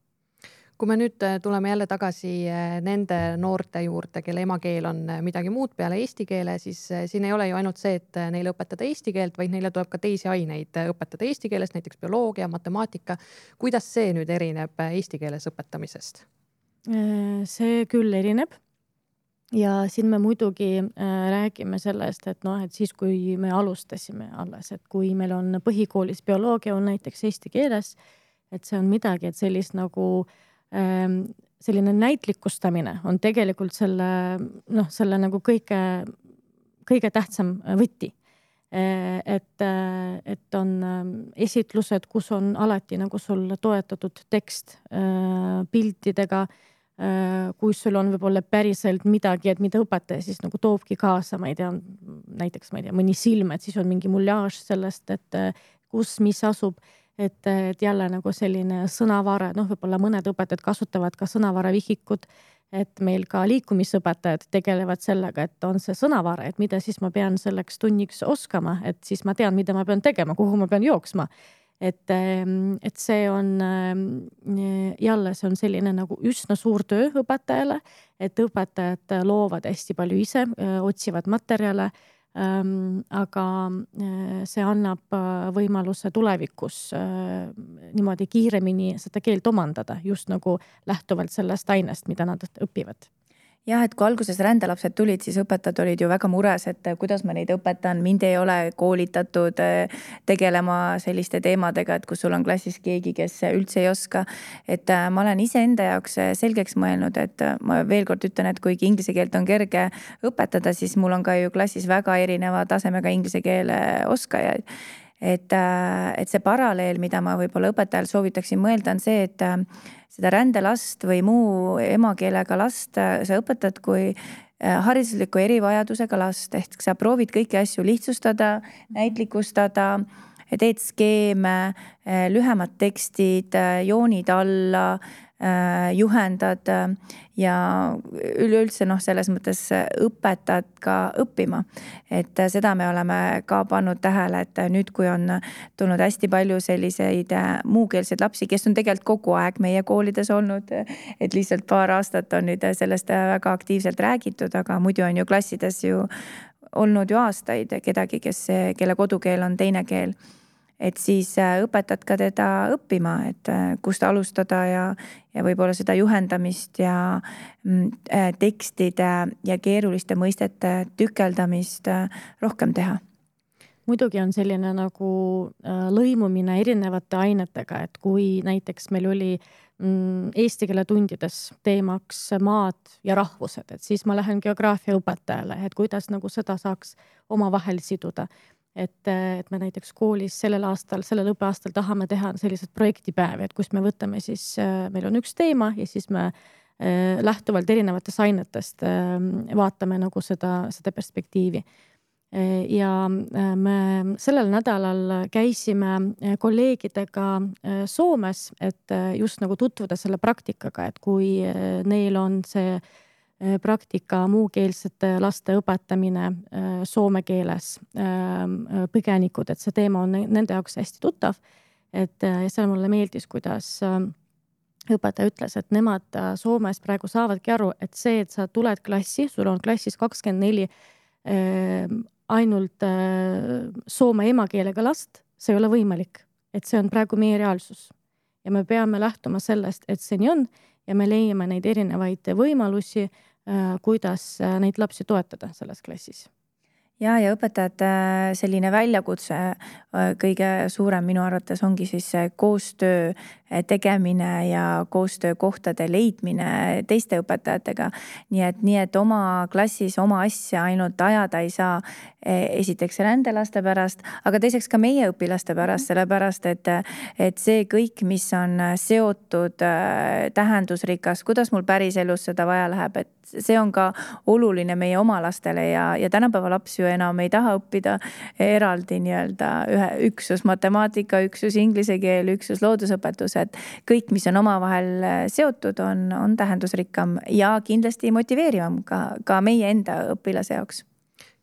kui me nüüd äh, tuleme jälle tagasi äh, nende noorte juurde, kelle emakeel on midagi muud peale eesti keele, siis siin ei ole ju ainult see, et neile õpetada eesti keelt, vaid neile tuleb ka teisi aineid õpetada eesti keeles, näiteks bioloogia, matemaatika. kuidas see nüüd erineb eesti keeles õpetamisest? see küll erineb ja siin me muidugi äh, räägime sellest, et noh, et siis, kui me alustasime alles, et kui meil on põhikoolis bioloogia on näiteks eesti keeles, et see on midagi, et sellist nagu ähm, selline näitlikustamine on tegelikult selle noh, selle nagu kõige, kõige tähtsam võti. Äh, et, äh, et on ähm, esitlused, kus on alati nagu sul toetatud tekst piltidega kui sul on võib-olla päriselt midagi, et mida õpetaja siis nagu toobki kaasa, ma ei tea, näiteks ma ei tea, mõni silm, et siis on mingi muljaaž sellest, et äh, kus, mis asub. et, et jälle nagu selline sõnavara, noh, võib-olla mõned õpetajad kasutavad ka sõnavaravihikut. et meil ka liikumisõpetajad tegelevad sellega, et on see sõnavara, et mida siis ma pean selleks tunniks oskama, et siis ma tean, mida ma pean tegema, kuhu ma pean jooksma et, ehm, et see on ehm, jälle, see on selline nagu üsna suur töö õpetajale, et õpetajad loovad hästi palju ise, otsivad materjale ehm, aga see annab võimaluse tulevikus niimoodi kiiremini seda keelt omandada, just nagu lähtuvalt sellest ainest, mida nad õpivad jah, et kui alguses rändelapsed tulid, siis õpetajad olid ju väga mures, et kuidas ma neid õpetan, mind ei ole koolitatud eh, tegelema selliste teemadega, et kus sul on klassis keegi, kes üldse ei oska. et eh, ma olen iseenda jaoks eh, selgeks mõelnud, et ma veel kord ütlen, et kuigi inglise keelt on kerge õpetada, siis mul on ka ju klassis väga erineva tasemega inglise keele oskajaid et, et see paralleel, mida ma võib-olla õpetajal soovitaksin mõelda, on see, et seda rändelast või muu emakeelega last äh, sa õpetad kui äh, haridusliku erivajadusega last, ehk sa proovid kõiki asju lihtsustada, näitlikustada, teed skeeme, äh, lühemad tekstid, joonid alla Äh, juhendad äh, ja üleüldse noh, selles mõttes õpetad ka õppima. et äh, seda me oleme ka pannud tähele, et nüüd, kui on tulnud hästi palju selliseid muukeelseid lapsi, kes on tegelikult kogu aeg meie koolides olnud. et lihtsalt paar aastat on nüüd sellest väga aktiivselt räägitud, aga muidu on ju klassides ju olnud ju aastaid kedagi, kes, kelle kodukeel on teine keel et siis äh, õpetad ka teda õppima, et äh, kust alustada ja, ja võib-olla seda juhendamist ja mm, äh, tekstide ja keeruliste mõistete tükeldamist rohkem teha. Muidugi on selline nagu lõimumine erinevate ainetega, et kui näiteks meil oli mm, eesti keele tundides teemaks maad ja rahvused, et siis ma lähen geograafia õpetajale, et kuidas nagu seda saaks omavahel siduda et, et me näiteks koolis sellel aastal, sellel õppeaastal tahame teha selliseid projektipäevi, et kus me võtame siis, meil on üks teema ja siis me äh, lähtuvalt erinevatest ainetest äh, vaatame nagu seda, seda perspektiivi. Äh, ja me sellel nädalal käisime kolleegidega Soomes, et just nagu tutvuda selle praktikaga, et kui neil on see praktika muukeelsete laste õpetamine soome keeles, põgenikud, et see teema on nende jaoks hästi tuttav. et seal mulle meeldis, kuidas õpetaja ütles, et nemad Soomes praegu saavadki aru, et see, et sa tuled klassi, sul on klassis kakskümmend neli ainult soome emakeelega last, see ei ole võimalik, et see on praegu meie reaalsus. Ja me peame lähtuma sellest, et see nii on. Ja me leiame neid erinevaid võimalusi, äh, kuidas äh, neid lapsi toetada selles klassis ja, ja õpetajate äh, selline väljakutse kõige suurem minu arvates ongi siis koostöö tegemine ja koostöökohtade leidmine teiste õpetajatega. nii et, nii et oma klassis oma asja ainult ajada ei saa. Esiteks rändelaste pärast, aga teiseks ka meie õpilaste pärast, sellepärast et, et see kõik, mis on seotud äh, tähendusrikas, kuidas mul päriselus seda vaja läheb, et see on ka oluline meie oma lastele ja, ja tänapäeva laps ju enam ei taha õppida eraldi nii-öelda ühe üksus matemaatika, üksus inglise keel, üksus loodusõpetus, et kõik, mis on omavahel äh, seotud, on, on tähendusrikkam ja kindlasti motiveerivam ka, ka meie enda õpilase jaoks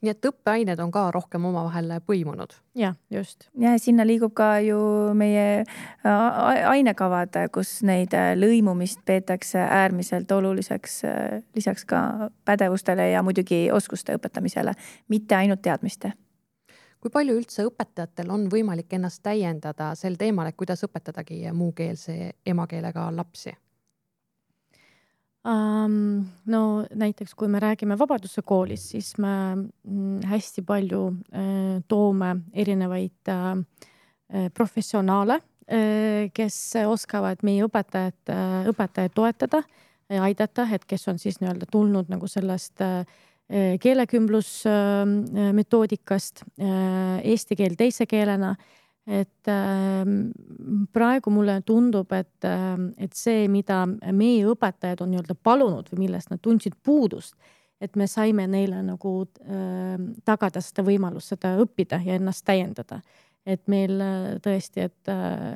nii et õppeained on ka rohkem omavahel põimunud. jah, just. ja sinna liigub ka ju meie äh, ainekavad, kus neid äh, lõimumist peetakse äärmiselt oluliseks, lisaks ka pädevustele ja muidugi oskuste õpetamisele, mitte ainult teadmiste kui palju üldse õpetajatel on võimalik ennast täiendada sel teemal, et kuidas õpetadagi muukeelse emakeelega lapsi? Um, no näiteks, kui me räägime Vabaduse koolis, siis me mm, hästi palju äh, toome erinevaid äh, professionaale äh,, kes oskavad meie õpetajat õpetajaid toetada ja aidata, et kes on siis nii-öelda tulnud nagu sellest keelekümblusmetoodikast, eesti keel teise keelena. Et ähm, praegu mulle tundub, et, et see, mida meie õpetajad on nii-öelda palunud või millest nad tundsid puudust, et me saime neile nagu ähm, tagada seda võimalust seda õppida ja ennast täiendada. Et meil tõesti, et,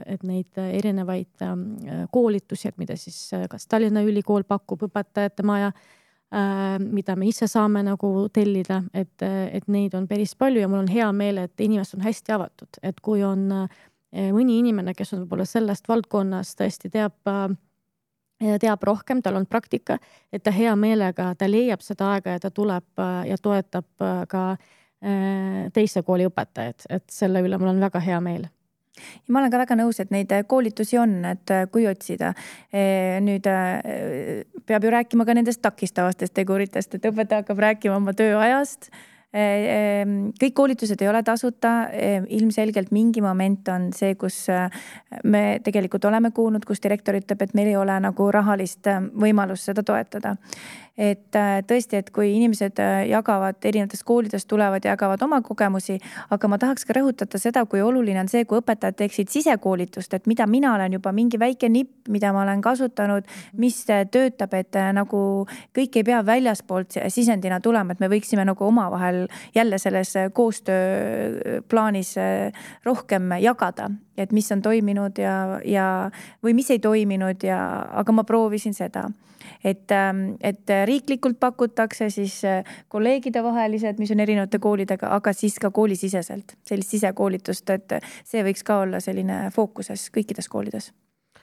et neid erinevaid ähm, koolitusi, et mida siis kas Tallinna Ülikool pakub, õpetajate maja Äh, mida me ise saame nagu tellida, et, et neid on päris palju ja mul on hea meel, et inimesed on hästi avatud, et kui on äh, mõni inimene, kes on võib-olla sellest valdkonnast tõesti teab äh, teab rohkem, tal on praktika, et ta hea meelega, ta leiab seda aega ja ta tuleb ja toetab ka teise kooli õpetajaid, et selle üle mul on väga hea meel ma olen ka väga nõus, et neid äh, koolitusi on, et äh, kui otsida. nüüd äh, peab ju rääkima ka nendest takistavatest teguritest, et õpetaja hakkab rääkima oma tööajast kõik koolitused ei ole tasuta, ilmselgelt mingi moment on see, kus me tegelikult oleme kuulnud, kus direktor ütleb, et meil ei ole nagu rahalist võimalust seda toetada. Et äh, tõesti, et kui inimesed äh, jagavad erinevatest koolidest tulevad, jagavad oma kogemusi, aga ma tahaks ka rõhutada seda, kui oluline on see, kui õpetajad teeksid sisekoolitust, et mida mina olen juba mingi väike nipp, mida ma olen kasutanud, mis äh, töötab, et nagu kõik ei pea väljaspoolt sisendina tulema, et me võiksime nagu omavahel jälle selles koostööplaanis rohkem jagada, et mis on toiminud ja, ja või mis ei toiminud ja, aga ma proovisin seda. Et, ähm, et riiklikult pakutakse siis äh, kolleegidevahelised, mis on erinevate koolidega, aga siis ka koolisiseselt sellist sisekoolitust, et see võiks ka olla selline fookuses kõikides koolides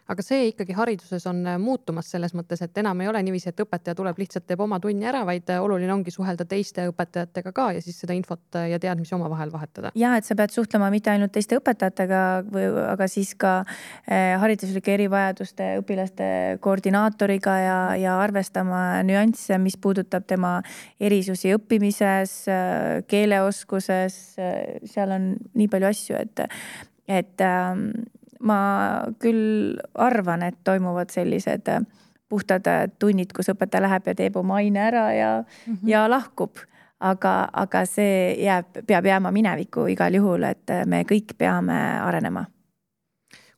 aga see ikkagi hariduses on äh, muutumas selles mõttes, et enam ei ole niiviisi, et õpetaja tuleb lihtsalt teeb oma tunni ära, vaid äh, oluline ongi suhelda teiste õpetajatega ka ja siis seda infot ja teadmisi omavahel vahetada. ja et sa pead suhtlema mitte ainult teiste õpetajatega või, aga siis ka hariduslike erivajaduste õpilaste koordinaatoriga ja, ja arvestama nüansse, mis puudutab tema erisusi õppimises, keeleoskuses, seal on nii palju asju, et, et ähm, ma küll arvan, et toimuvad sellised äh, puhtad äh, tunnid, kus õpetaja läheb ja teeb oma aine ära ja mm, -hmm. ja lahkub. aga, aga see jääb, peab jääma minevikku igal juhul, et äh, me kõik peame arenema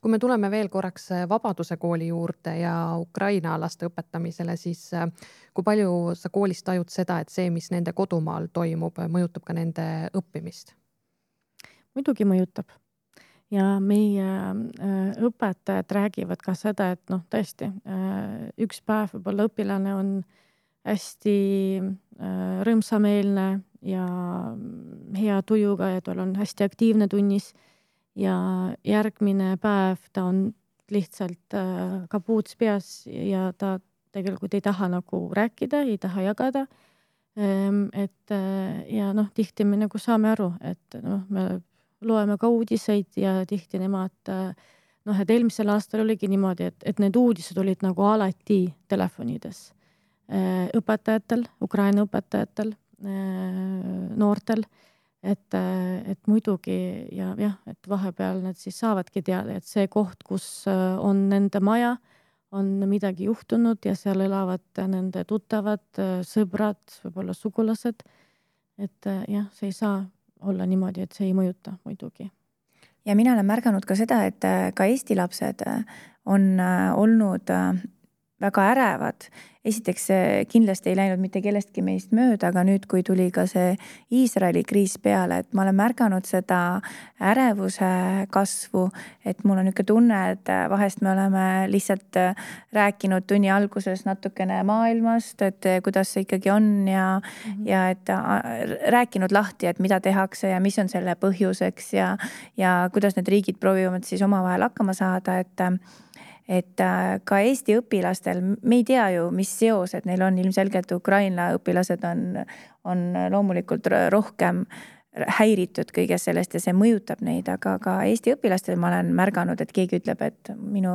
kui me tuleme veel korraks Vabaduse kooli juurde ja Ukraina laste õpetamisele, siis kui palju sa koolis tajud seda, et see, mis nende kodumaal toimub, mõjutab ka nende õppimist? muidugi mõjutab ja meie äh, õpetajad räägivad ka seda, et noh, tõesti äh, üks päev võib-olla õpilane on hästi rõõmsameelne ja hea tujuga ja tal on hästi aktiivne tunnis. ja järgmine päev ta on lihtsalt kapuuts peas ja ta tegelikult ei taha nagu rääkida, ei taha jagada. Ehm, et ja noh, tihti me nagu saame aru, et noh, me loeme ka uudiseid ja tihti nemad noh, et eelmisel aastal oligi niimoodi, et, et need uudised olid nagu alati telefonides õpetajatel, Ukraina õpetajatel Äh, noortel. et, äh, et muidugi ja jah, et vahepeal nad siis saavadki teada, et see koht, kus äh, on nende maja, on midagi juhtunud ja seal elavad nende tuttavad, sõbrad, võib-olla sugulased. et jah, see ei saa olla niimoodi, et see ei mõjuta muidugi. Ja mina olen märganud ka seda, et ka Eesti lapsed on olnud väga ärevad esiteks kindlasti ei läinud mitte kellestki meist mööda, aga nüüd, kui tuli ka see Iisraeli kriis peale, et ma olen märganud seda ärevuse kasvu, et mul on niisugune tunne, et vahest me oleme lihtsalt rääkinud tunni alguses natukene maailmast, et kuidas see ikkagi on ja mm, -hmm. ja et rääkinud lahti, et mida tehakse ja mis on selle põhjuseks ja, ja kuidas need riigid proovivad siis omavahel hakkama saada, et et äh, ka Eesti õpilastel, me ei tea ju, mis seosed neil on, ilmselgelt Ukraina õpilased on, on loomulikult rohkem häiritud kõigest sellest ja see mõjutab neid, aga ka Eesti õpilastel ma olen märganud, et keegi ütleb, et minu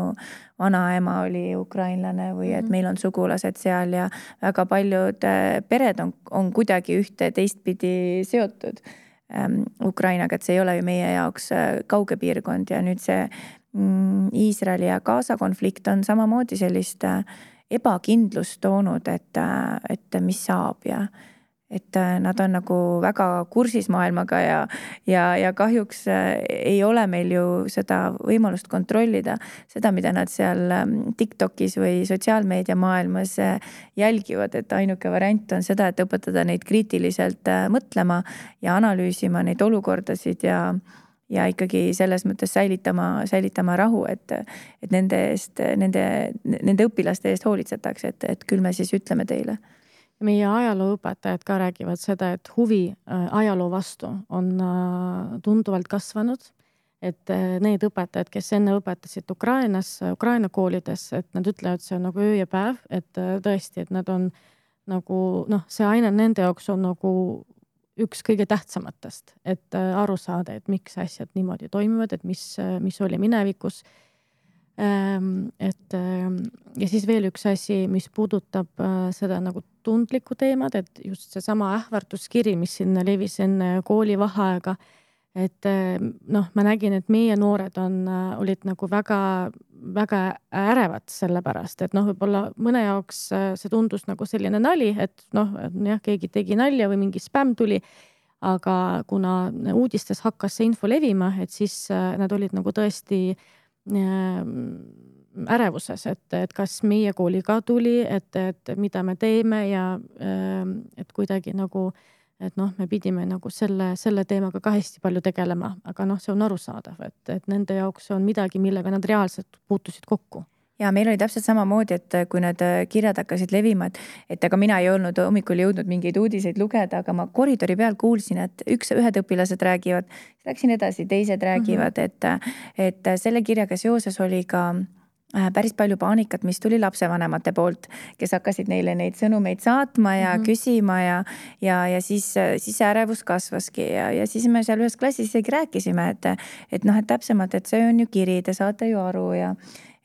vanaema oli ukrainlane või et mhm. meil on sugulased seal ja väga paljud äh, pered on, on kuidagi ühte teistpidi seotud ähm, Ukrainaga, et see ei ole ju meie jaoks äh, kauge piirkond ja nüüd see Iisraeli ja Gaza konflikt on samamoodi sellist äh, ebakindlust toonud, et, äh, et mis saab ja et äh, nad on nagu väga kursis maailmaga ja, ja, ja kahjuks ei ole meil ju seda võimalust kontrollida, seda, mida nad seal ähm, Tiktokis või sotsiaalmeedia maailmas jälgivad, et ainuke variant on seda, et õpetada neid kriitiliselt mõtlema ja analüüsima neid olukordasid ja ja ikkagi selles mõttes säilitama, säilitama rahu, et, et nende eest, nende, nende õpilaste eest hoolitsetakse, et, et küll me siis ütleme teile. meie ajalooõpetajad ka räägivad seda, et huvi äh, ajaloo vastu on äh, tunduvalt kasvanud. et äh, need õpetajad, kes enne õpetasid Ukrainas, Ukraina koolides, et nad ütlevad, see on nagu öö ja päev, et tõesti, et nad on nagu noh, see aine nende jaoks on nagu üks kõige tähtsamatest, et äh, aru saada, et miks asjad niimoodi toimivad, et mis, äh, mis oli minevikus. Ähm, et ähm, ja siis veel üks asi, mis puudutab äh, seda nagu tundlikku teemat, et just seesama ähvarduskiri, mis sinna levis enne koolivaheaega et noh, ma nägin, et meie noored on, olid nagu väga, väga ärevad sellepärast, et noh, võib-olla mõne jaoks see tundus nagu selline nali, et noh, jah, keegi tegi nalja või mingi spämm tuli. aga kuna uudistes hakkas see info levima, et siis nad olid nagu tõesti ärevuses, et, et kas meie kooli ka tuli, et, et mida me teeme ja et kuidagi nagu äh, et noh, me pidime nagu selle, selle teemaga ka hästi palju tegelema, aga noh, see on arusaadav, et, et nende jaoks on midagi, millega nad reaalselt puutusid kokku ja meil oli täpselt samamoodi, et kui need kirjad hakkasid levima, et, et ega mina ei olnud hommikul jõudnud mingeid uudiseid lugeda, aga ma koridori peal kuulsin, et üks, ühed õpilased räägivad, läksin edasi, teised räägivad mm, -hmm. et, et selle kirjaga seoses oli ka Äh, päris palju paanikat, mis tuli lapsevanemate poolt, kes hakkasid neile neid sõnumeid saatma ja mm -hmm. küsima ja, ja, ja siis, siis ärevus kasvaski ja, ja siis me seal ühes klassis isegi rääkisime, et, et noh, et täpsemalt, et see on ju kiri, te saate ju aru ja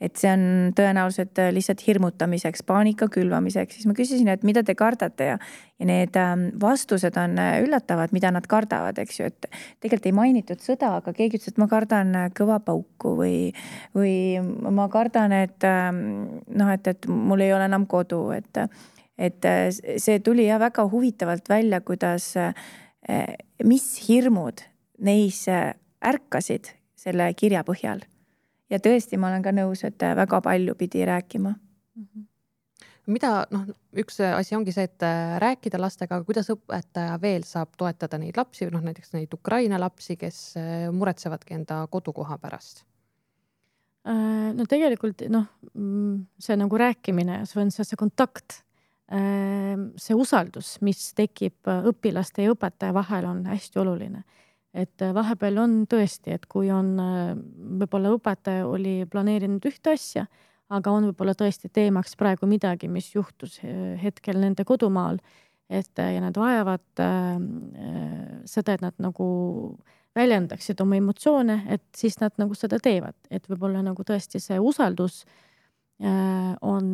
et see on tõenäoliselt äh, lihtsalt hirmutamiseks, paanika külvamiseks, siis ma küsisin, et mida te kardate ja, ja need ähm, vastused on äh, üllatavad, mida nad kardavad, eks ju, et tegelikult ei mainitud sõda, aga keegi ütles, et ma kardan äh, kõva pauku või, või ma kardan, et ähm, noh, et, et mul ei ole enam kodu, et, et see tuli jah väga huvitavalt välja, kuidas, mis hirmud neis ärkasid selle kirja põhjal ja tõesti, ma olen ka nõus, et äh, väga palju pidi rääkima mm. -hmm mida noh, üks asi ongi see, et äh, rääkida lastega, aga kuidas õpetaja veel saab toetada neid lapsi, noh näiteks neid Ukraina lapsi, kes äh, muretsevadki enda kodukoha pärast? no tegelikult noh, mm, see nagu rääkimine, see on see, see kontakt, see usaldus, mis tekib õpilaste ja õpetaja vahel, on hästi oluline et vahepeal on tõesti, et kui on, võib-olla õpetaja oli planeerinud ühte asja, aga on võib-olla tõesti teemaks praegu midagi, mis juhtus hetkel nende kodumaal, et ja nad vajavad äh, seda, et nad nagu väljendaksid oma emotsioone, et siis nad nagu seda teevad, et võib-olla nagu tõesti see usaldus äh, on,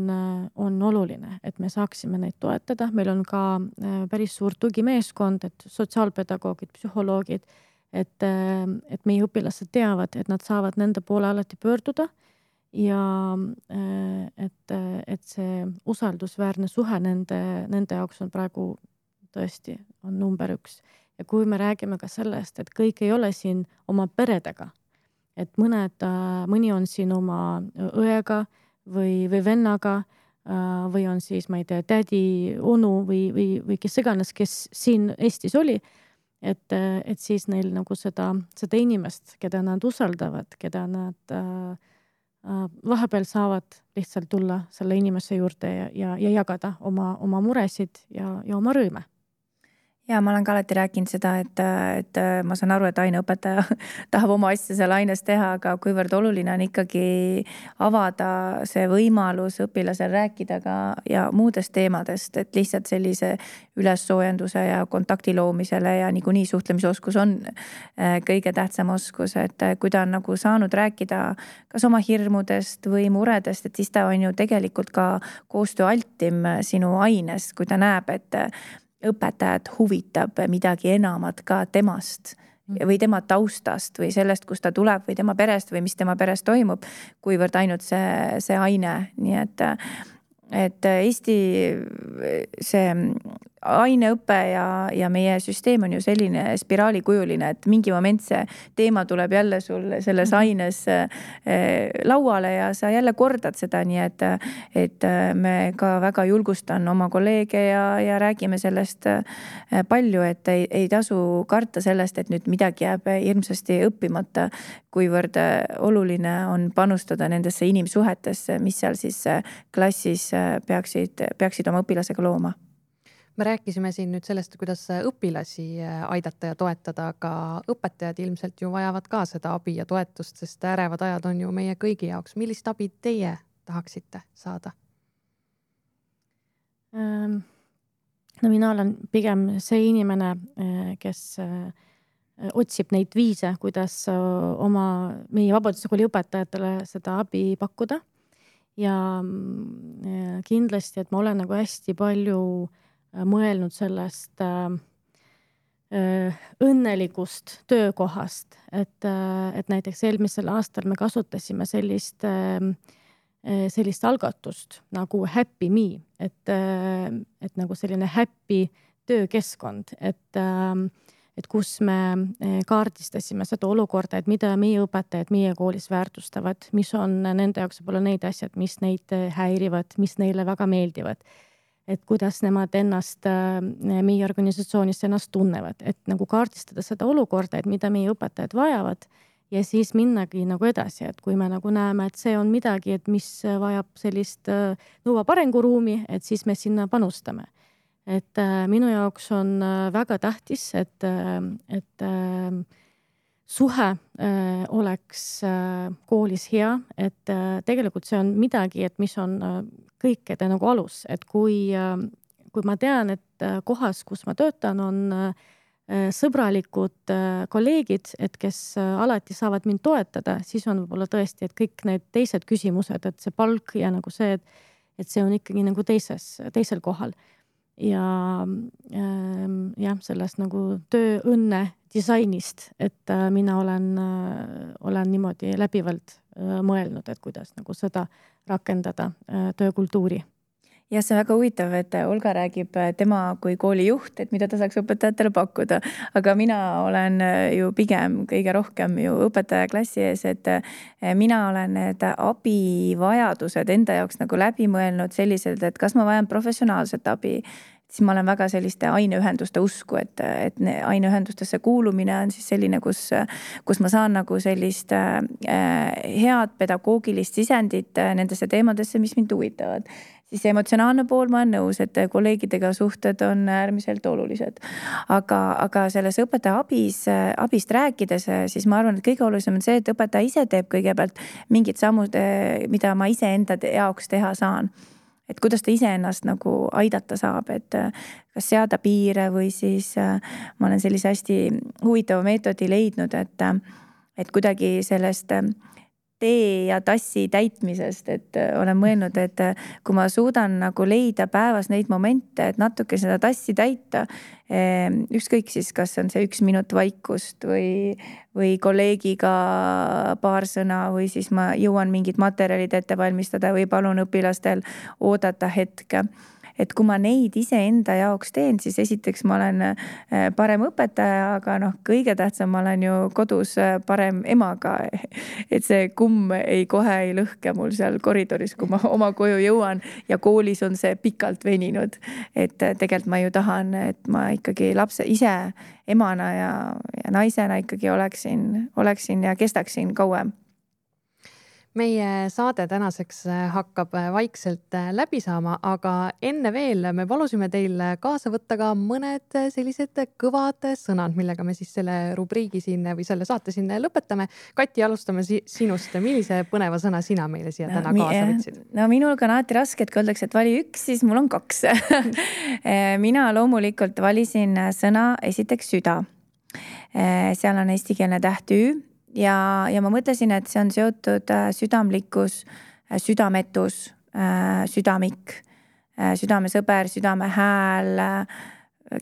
on oluline, et me saaksime neid toetada, meil on ka äh, päris suur tugimeeskond, et sotsiaalpedagoogid, psühholoogid, et, äh, et meie õpilased teavad, et nad saavad nende poole alati pöörduda ja et, et see usaldusväärne suhe nende, nende jaoks on praegu tõesti, on number üks ja kui me räägime ka sellest, et kõik ei ole siin oma peredega, et mõned, äh, mõni on siin oma õega või, või vennaga äh, või on siis, ma ei tea, tädi, onu või, või, või kes iganes, kes siin Eestis oli. Et, äh, et siis neil nagu seda, seda inimest, keda nad usaldavad, keda nad äh, vahepeal saavad lihtsalt tulla selle inimese juurde ja, ja, ja jagada oma, oma muresid ja, ja oma rõõme ja ma olen ka alati rääkinud seda, et, et ma saan aru, et aineõpetaja (laughs) tahab oma asja seal aines teha, aga kuivõrd oluline on ikkagi avada see võimalus õpilasel rääkida ka ja muudest teemadest, et lihtsalt sellise ülessoojenduse ja kontakti loomisele ja niikuinii suhtlemisoskus on äh, kõige tähtsam oskus, et kui ta on nagu saanud rääkida kas oma hirmudest või muredest, et siis ta on ju tegelikult ka koostööaltim sinu aines, kui ta näeb, et õpetajat huvitab midagi enamat ka temast mm. või tema taustast või sellest, kust ta tuleb või tema perest või mis tema peres toimub, kuivõrd ainult see, see aine, nii et, et Eesti see aineõpe ja, ja meie süsteem on ju selline spiraalikujuline, et mingi moment see teema tuleb jälle sul selles mhm. aines eh, lauale ja sa jälle kordad seda, nii et, et me ka väga julgustan oma kolleege ja, ja räägime sellest eh, palju, et ei, ei tasu karta sellest, et nüüd midagi jääb hirmsasti õppimata, kuivõrd oluline on panustada nendesse inimsuhetesse, mis seal siis klassis peaksid, peaksid oma õpilasega looma me rääkisime siin nüüd sellest, kuidas õpilasi äh, aidata ja toetada, aga õpetajad ilmselt ju vajavad ka seda abi ja toetust, sest ärevad ajad on ju meie kõigi jaoks. millist abi teie tahaksite saada? Ehm, no mina olen pigem see inimene, äh, kes äh, otsib neid viise, kuidas oma, meie Vabaduse Kooli õpetajatele seda abi pakkuda. ja mm, kindlasti, et ma olen nagu hästi palju Äh, mõelnud sellest äh, äh, õnnelikust töökohast, et, et näiteks eelmisel aastal me kasutasime sellist, sellist algatust nagu Happy Me, et, et nagu selline happy töökeskkond, et et kus me kaardistasime seda olukorda, et mida meie õpetajad meie koolis väärtustavad, mis on nende jaoks võib-olla need asjad, mis neid häirivad, mis neile väga meeldivad et kuidas nemad ennast äh, meie organisatsioonis ennast tunnevad, et nagu kaardistada seda olukorda, et mida meie õpetajad vajavad ja siis minnagi nagu edasi, et kui me nagu näeme, et see on midagi, et mis vajab sellist, äh, nõuab arenguruumi, et siis me sinna panustame. et äh, minu jaoks on väga tähtis, et, et suhe äh, oleks äh, koolis hea, et äh, tegelikult see on midagi, et mis on kõikide nagu alus, et kui kui ma tean, et kohas, kus ma töötan, on sõbralikud kolleegid, et kes alati saavad mind toetada, siis on võib-olla tõesti, et kõik need teised küsimused, et see palk ja nagu see, et, et see on ikkagi nagu teises, teisel kohal. Ja äh, jah, sellest nagu tööõnne disainist, et äh, mina olen äh,, olen niimoodi läbivalt äh, mõelnud, et kuidas nagu seda rakendada töökultuuri jah, see on väga huvitav, et Olga räägib tema kui koolijuht, et mida ta saaks õpetajatele pakkuda. aga mina olen ju pigem kõige rohkem ju õpetaja klassi ees, et mina olen need abivajadused enda jaoks nagu läbi mõelnud selliselt, et kas ma vajan professionaalset abi siis ma olen väga selliste aineühenduste usku, et, et aineühendustesse kuulumine on siis selline, kus, kus ma saan nagu sellist äh, head pedagoogilist sisendit äh, nendesse teemadesse, mis mind huvitavad siis emotsionaalne pool, ma olen nõus, et kolleegidega suhted on äärmiselt olulised. aga, aga selles õpetaja abis, abist rääkides, siis ma arvan, et kõige olulisem on see, et õpetaja ise teeb kõigepealt mingid sammud, mida ma iseenda jaoks teha saan et kuidas ta iseennast nagu aidata saab, et kas seada piire või siis ma olen sellise hästi huvitava meetodi leidnud, et, et kuidagi sellest tee ja tassi täitmisest, et äh, olen mõelnud, et äh, kui ma suudan nagu leida päevas neid momente, et natuke seda tassi täita. Ähm, ükskõik siis, kas on see üks minut vaikust või, või kolleegiga paar sõna või siis ma jõuan mingid materjalid ette valmistada või palun õpilastel oodata hetke et kui ma neid iseenda jaoks teen, siis esiteks ma olen äh, parem õpetaja, aga noh, kõige tähtsam, ma olen ju kodus äh, parem ema ka. (laughs) et see kumm ei, kohe ei lõhke mul seal koridoris, kui ma (laughs) oma koju jõuan ja koolis on see pikalt veninud. et äh, tegelikult ma ju tahan, et ma ikkagi lapse ise emana ja, ja naisena ikkagi oleksin, oleksin ja kestaksin kauem meie saade tänaseks äh, hakkab äh, vaikselt äh, läbi saama, aga enne veel me palusime teil kaasa võtta ka mõned sellised kõvad sõnad, millega me siis selle rubriigi siin või selle saate siin lõpetame. Kati, alustame si sinust, millise põneva sõna sina meile siia täna no, kaasa võtsid? no minul ka on alati raske, et kui öeldakse, et vali üks, siis mul on kaks (laughs) mina loomulikult valisin sõna esiteks süda. seal on eestikeelne täht Ü ja, ja ma mõtlesin, et see on seotud äh, südamlikkus, äh, südametus, äh, südamik, südamesõber, südamehääl,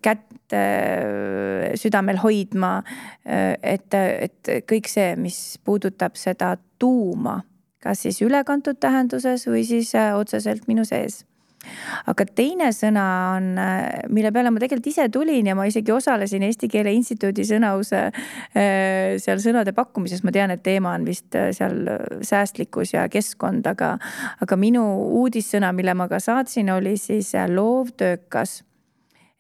kätt südamel hoidma. et, et kõik see, mis puudutab seda tuuma, kas siis ülekantud tähenduses või siis otseselt minu sees aga teine sõna on, mille peale ma tegelikult ise tulin ja ma isegi osalesin Eesti Keele Instituudi sõnause äh, seal sõnade pakkumises, ma tean, et teema on vist äh, seal säästlikkus ja keskkond, aga, aga minu uudissõna, mille ma ka saatsin, oli siis äh, loovtöökas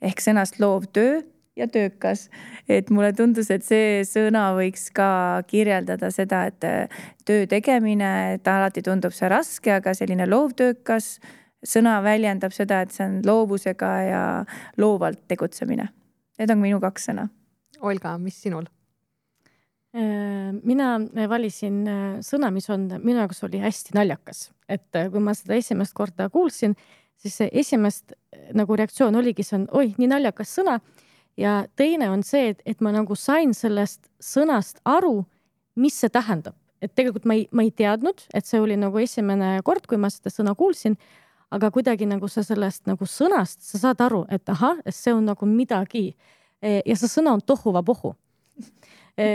ehk sõnast loovtöö ja töökas. et mulle tundus, et see sõna võiks ka kirjeldada seda, et töö tegemine, et alati tundub see raske, aga selline loovtöökas sõna väljendab seda, et see on loovusega ja loovalt tegutsemine. Need on minu kaks sõna. Olga, mis sinul? Äh, mina valisin äh, sõna, mis on minu jaoks oli hästi naljakas, et äh, kui ma seda esimest korda kuulsin, siis see esimest nagu reaktsioon oligi, see on oi, nii naljakas sõna. ja teine on see, et, et ma nagu sain sellest sõnast aru, mis see tähendab, et tegelikult ma ei, ma ei teadnud, et see oli nagu esimene kord, kui ma seda sõna kuulsin aga kuidagi nagu sa sellest nagu sõnast, sa saad aru, et ahah, see on nagu midagi. E, ja see sõna on tohuvapohu. E,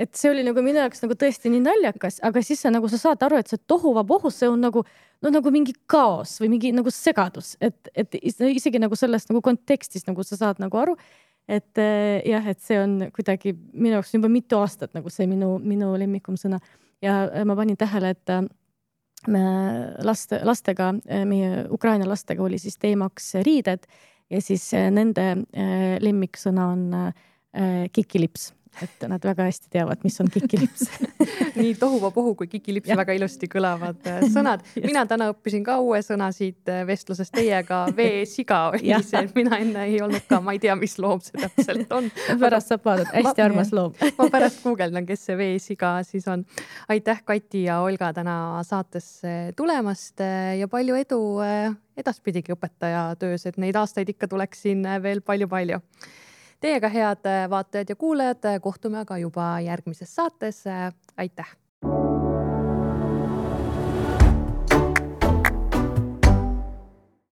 et see oli nagu minu jaoks nagu tõesti nii naljakas, aga siis sa nagu sa saad aru, et see tohuvapohu, see on nagu no nagu mingi kaos või mingi nagu segadus, et, et isegi nagu sellest nagu kontekstist nagu sa saad nagu aru et e, jah, et see on kuidagi minu jaoks juba mitu aastat nagu see minu, minu lemmikum sõna ja ma panin tähele, et laste, lastega, meie Ukraina lastega oli siis teemaks riided ja siis nende lemmiksõna on kikilips et nad väga hästi teavad, mis on kikilips. (laughs) (laughs) Nii tohuvapohu kui kikilips väga ilusti kõlavad äh, (laughs) sõnad. mina täna õppisin ka uue sõna siit äh, vestlusest teiega, veesiga oli see, mina enne ei olnud ka, ma ei tea, mis loom see täpselt on. pärast saab vaadata, hästi ma, armas loom. Ma pärast guugeldan, kes see veesiga siis on. aitäh, Kati ja Olga täna saatesse tulemast äh, ja palju edu edaspidigi õpetaja töös, et neid aastaid ikka tuleks siin veel palju-palju Teiega, head vaatajad ja kuulajad, kohtume aga juba järgmises saates. aitäh